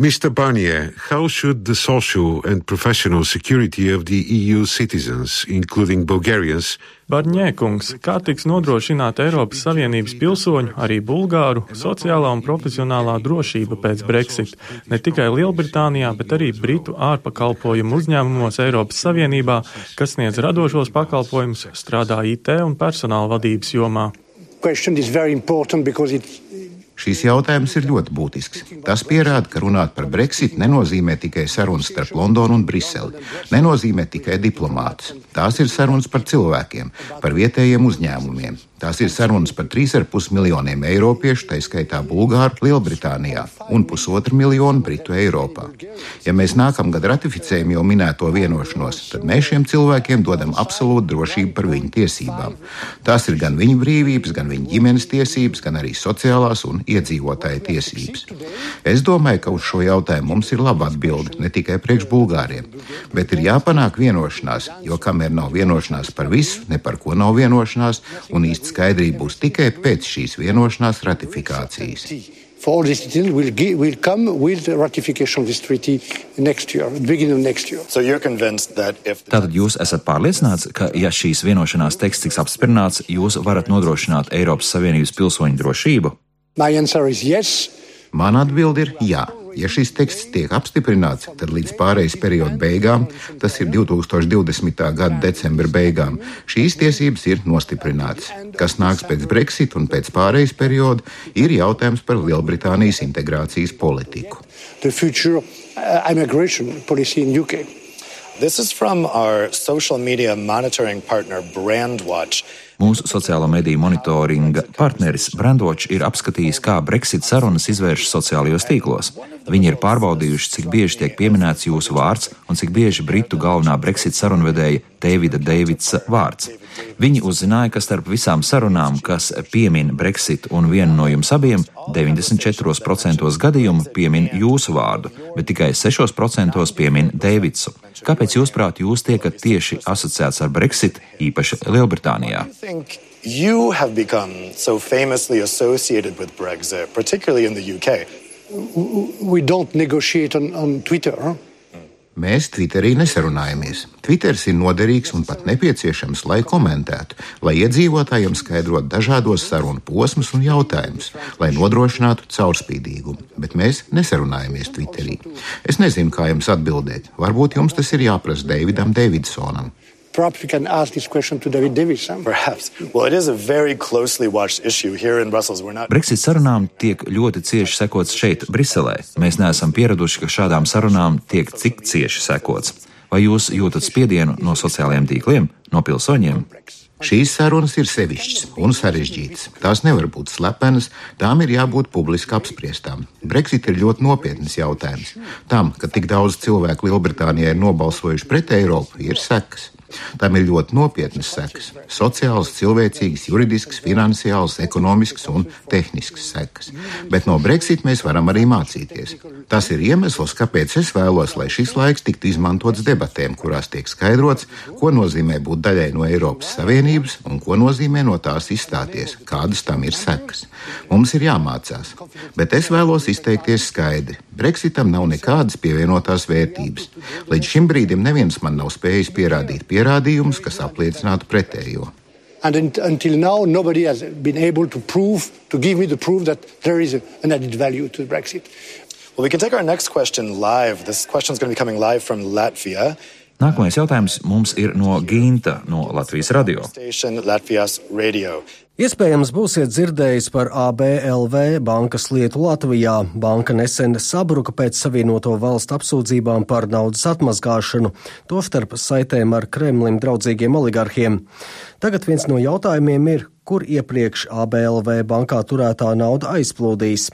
Mr. Barnier, how should the social and professional security of the EU citizens, including Bulgarians, Barņēkungs, kā tiks nodrošināta Eiropas Savienības pilsoņu, arī bulgāru, sociālā un profesionālā drošība pēc Brexit, ne tikai Lielbritānijā, bet arī Britu ārpakalpojumu uzņēmumos Eiropas Savienībā, kas sniedz radošos pakalpojumus, strādā IT un personāla vadības jomā. Question is very important because it Šīs jautājums ir ļoti būtisks. Tas pierāda, ka runāt par Brexit nenozīmē tikai sarunas starp Londonu un Briseli, nenozīmē tikai diplomātus. Tās ir sarunas par cilvēkiem, par vietējiem uzņēmumiem. Tās ir sarunas par 3,5 miljoniem eiropiešu, tā skaitā Bulgāru, Lielbritānijā un pusotru miljonu Britu Eiropā. Ja mēs nākamgad ratificējam jau minēto vienošanos, tad mēs šiem cilvēkiem dodam absolūtu drošību par viņu tiesībām. Tās ir gan viņu brīvības, gan viņu ģimenes tiesības, gan arī sociālās un iedzīvotāju tiesības. Es domāju, ka uz šo jautājumu mums ir laba atbilde ne tikai priekš Bulgāriem, bet ir jāpanāk vienošanās, jo kamēr nav vienošanās par visu, ne par ko nav vienošanās, un īsti skaidrība būs tikai pēc šīs vienošanās ratifikācijas. For all these details will, give, will come with the ratification of this treaty next year, at the beginning of next year. So you're convinced that if Tātad jūs esat pārliecināts, ka, ja šīs vienošanās teksts tiks apstiprināts, jūs varat nodrošināt Eiropas Savienības pilsoņu drošību? My answer is yes. Mana atbilde ir jā. Ja šis teksts tiek apstiprināts, tad līdz pārejas perioda beigām, tas ir 2020. gada decembra beigām, šīs tiesības ir nostiprinātas. Kas nāks pēc Brexit un pēc pārejas perioda, ir jautājums par Lielbritānijas integrācijas politiku. The future uh, immigration policy in UK. This is from our social media monitoring partner Brandwatch. Mūsu sociālo mediju monitoringa partneris Brandwatch ir apskatījis, kā Brexit sarunas izvēršas sociālajos tīklos. Viņi ir pārbaudījuši, cik bieži tiek pieminēts jūsu vārds un cik bieži Britu galvenā Brexit sarunvedēja Davida Deividsa vārds. Viņi uzzināja, ka starp visām sarunām, kas piemin Brexit un vienu no jums abiem, 94% gadījumu piemin jūsu vārdu, bet tikai 6% piemin Deividsu. Kāpēc, jūsuprāt, jūs tiekat tieši asociēts ar Brexit, īpaši Lielbritānijā? You have become so famously associated with Brexit, particularly in the UK. We don't negotiate on, on Twitter. Huh? Mēs Twitterī nesarunājamies. Twitters ir noderīgs un pat nepieciešams, lai komentētu, lai iedzīvotājiem skaidrotu dažādos sarunu posmus un jautājumus, lai nodrošinātu caurspīdīgumu. Bet mēs nesarunājamies Twitterī. Es nezinu, kā jums atbildēt. Varbūt jums tas ir jāprasa Davidam Davidsonam. Perhaps we can ask this question to David Davis. Huh? Perhaps. Well, it is a very closely watched issue here in Brussels. We're not... Brexit sarunām tiek ļoti cieši sekots šeit, Briselē. Mēs neesam pieraduši, ka šādām sarunām tiek cik cieši sekots. Vai jūs jūtat spiedienu no sociālajiem tīkliem, no pilsoņiem? Šīs sarunas ir sevišķas un sarežģītas. Tās nevar būt slepenas, tām ir jābūt publiski apspriestām. Brexit ir ļoti nopietns jautājums. Tam, ka tik daudz cilvēku Lielbritānijā ir nobalsojuši pret Eiropu, ir sekas. Tam ir ļoti nopietnas sekas - sociālas, cilvēcīgas, juridiskas, finansiālas, ekonomiskas un tehniskas sekas. Bet no Brexit mēs varam arī mācīties. Tas ir iemesls, kāpēc es vēlos, lai šis laiks tiktu izmantots debatēm, kurās tiek skaidrots, ko nozīmē būt daļai no Eiropas Savienības un ko nozīmē no tās izstāties, kādas tam ir sekas. Mums ir jāmācās, bet es vēlos izteikties skaidri. Brexitam nav nekādas pievienotās vērtības. Līdz šim brīdim neviens man nav spējis pierādīt pierādījumus, kas apliecinātu pretējo. And until now, nobody has been able to prove, to give me the proof that there is an added value to Brexit. Well, we can take our next question live. This question is going to be coming live from Latvia. Nākamais jautājums mums ir no Ginta no Latvijas radio. Iespējams, būsiet dzirdējis par ABLV bankas lietu Latvijā. Banka nesen sabruka pēc savienoto valstu apsūdzībām par naudas atmazgāšanu, tostarp saitēm ar Kremlim draudzīgiem oligarhiem. Tagad viens no jautājumiem ir, kur iepriekš ABLV bankā turētā nauda aizplūdīs.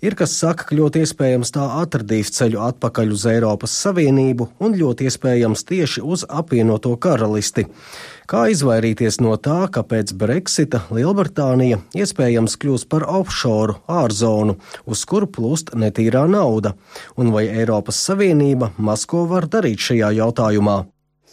Ir kas saka, ka ļoti iespējams tā atradīs ceļu atpakaļ uz Eiropas Savienību un ļoti iespējams tieši uz apvienoto karalisti. Kā izvairīties no tā, ka pēc Brexita Lielbritānija iespējams kļūs par offshore ārzonu, uz kuru plūst netīrā nauda, un vai Eiropas Savienība maz ko var darīt šajā jautājumā?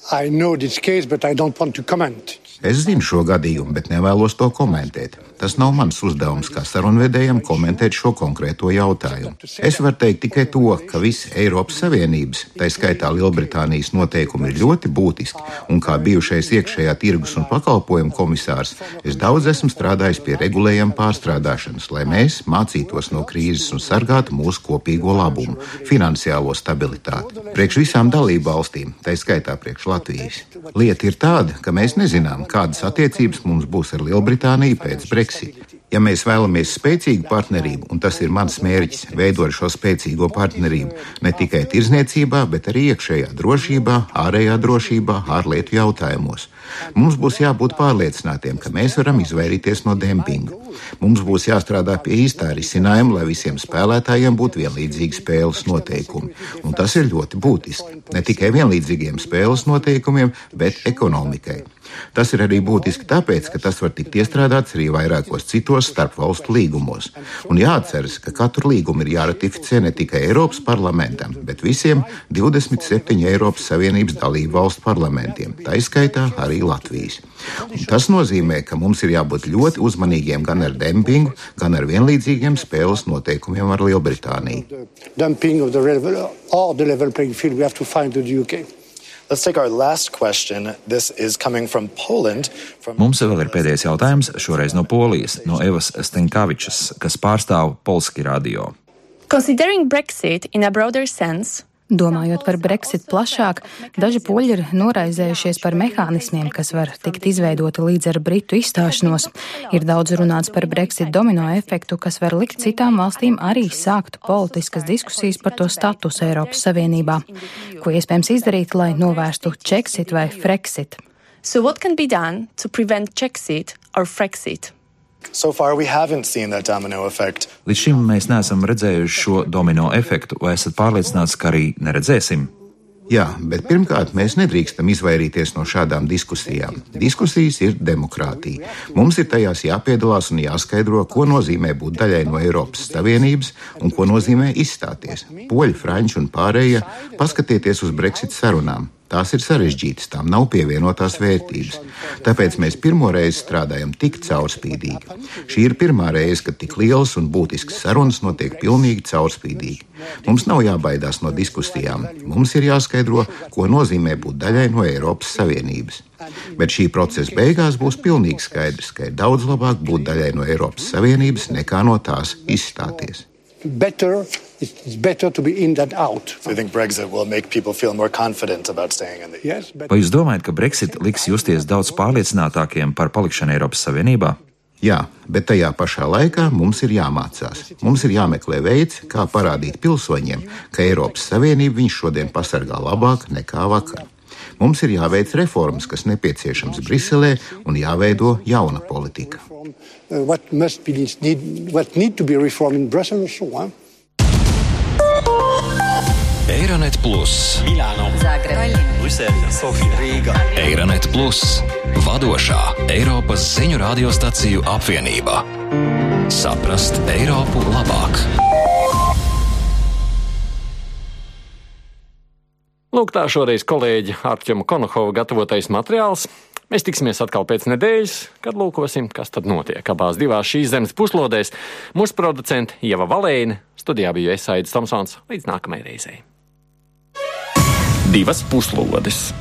I know this case, but I don't want to comment. Es zinu šo gadījumu, bet nevēlos to komentēt. Tas nav mans uzdevums kā sarunvedējam komentēt šo konkrēto jautājumu. Es varu teikt tikai to, ka visi Eiropas Savienības, tā skaitā Lielbritānijas noteikumi ir ļoti būtiski, un kā bijušais iekšējā tirgus un pakalpojumu komisārs, es daudz esmu strādājis pie regulējuma pārstrādāšanas, lai mēs mācītos no krīzes un sargātu mūsu kopīgo labumu - finansiālo stabilitāti. Priekš visām dalību valstīm, tā skaitā priekš Latvijas. Lieta ir tāda, ka mēs nezinām, kādas attiecības mums būs ar Lielbritāniju pēc Brexit. Ja mēs vēlamies spēcīgu partnerību, un tas ir mans mērķis, veidot šo spēcīgo partnerību ne tikai tirzniecībā, bet arī iekšējā drošībā, ārējā drošībā, ārlietu jautājumos, mums būs jābūt pārliecinātiem, ka mēs varam izvairīties no dempinga. Mums būs jāstrādā pie īstā risinājuma, lai visiem spēlētājiem būtu vienlīdzīgi spēles noteikumi. Un tas ir ļoti būtiski. Ne tikai vienlīdzīgiem spēles noteikumiem, bet ekonomikai. Tas ir arī būtiski tāpēc, ka tas var tikt iestrādāts arī vairākos citos starpvalstu līgumos. Un jāatceras, ka katru līgumu ir jāratificē ne tikai Eiropas parlamentam, bet visiem 27 Eiropas Savienības dalību valstu parlamentiem, tā izskaitā arī Latvijas. Un tas nozīmē, ka mums ir jābūt ļoti uzmanīgiem gan ar dempingu, gan ar vienlīdzīgiem spēles noteikumiem ar Lielbritāniju. Mums vēl ir pēdējais jautājums, šoreiz no Polijas, no Evas Stenkavičas, kas pārstāv Polski radio. Considering Brexit in a broader sense, Domājot par Brexit plašāk, daži poļi ir noraizējušies par mehānismiem, kas var tikt izveidoti līdz ar Britu izstāšanos. Ir daudz runāts par Brexit domino efektu, kas var likt citām valstīm arī sākt politiskas diskusijas par to statusu Eiropas Savienībā. Ko iespējams izdarīt, lai novērstu Čeksit vai Frexit? So what can be done to prevent Czexit or Frexit? So Līdz šim mēs neesam redzējuši šo domino efektu, vai esat pārliecināts, ka arī neredzēsim? Jā, bet pirmkārt, mēs nedrīkstam izvairīties no šādām diskusijām. Diskusijas ir demokrātija. Mums ir tajās jāpiedalās un jāskaidro, ko nozīmē būt daļai no Eiropas Savienības un ko nozīmē izstāties. Poļi, franči un pārējie paskatieties uz Brexit sarunām. Tās ir sarežģītas, tām nav pievienotās vērtības. Tāpēc mēs pirmo reizi strādājam tik caurspīdīgi. Šī ir pirmā reize, kad tik liels un būtisks sarunas notiek pilnīgi caurspīdīgi. Mums nav jābaidās no diskusijām. Mums ir jāskaidro, ko nozīmē būt daļai no Eiropas Savienības. Bet šī procesa beigās būs pilnīgi skaidrs, ka ir daudz labāk būt daļai no Eiropas Savienības nekā no tās izstāties. Better it's better to be in than out. So you think Brexit will make people feel more confident about staying in the EU? Yes, but... Vai jūs domājat, ka Brexit liks justies daudz pārliecinātākiem par palikšanu Eiropas Savienībā? Jā, bet tajā pašā laikā mums ir jāmācās. Mums ir jāmeklē veids, kā parādīt pilsoņiem, ka Eiropas Savienība viņš šodien pasargā labāk nekā vakar. Mums ir jāveic reformas, kas nepieciešams Briselē, un jāveido jauna politika. What must be need, what need to be reformed in Brussels, so, huh? Eironet Plus, Milāno, Zagreba, Brisele, Sofija, Rīga. Eironet Plus, vadošā Eiropas ziņu radiostaciju apvienība. Saprast Eiropu labāk! Lūk, tā šoreiz kolēģi Arčuma Konohova gatavotais materiāls. Mēs tiksimies atkal pēc nedēļas, kad lūkosim, kas tad notiek abās divās šīs zemes puslodēs. Mūsu producente Ieva Valēna, studijā bija Esaidis Tomsons. Līdz nākamajai reizei! divas puslodes.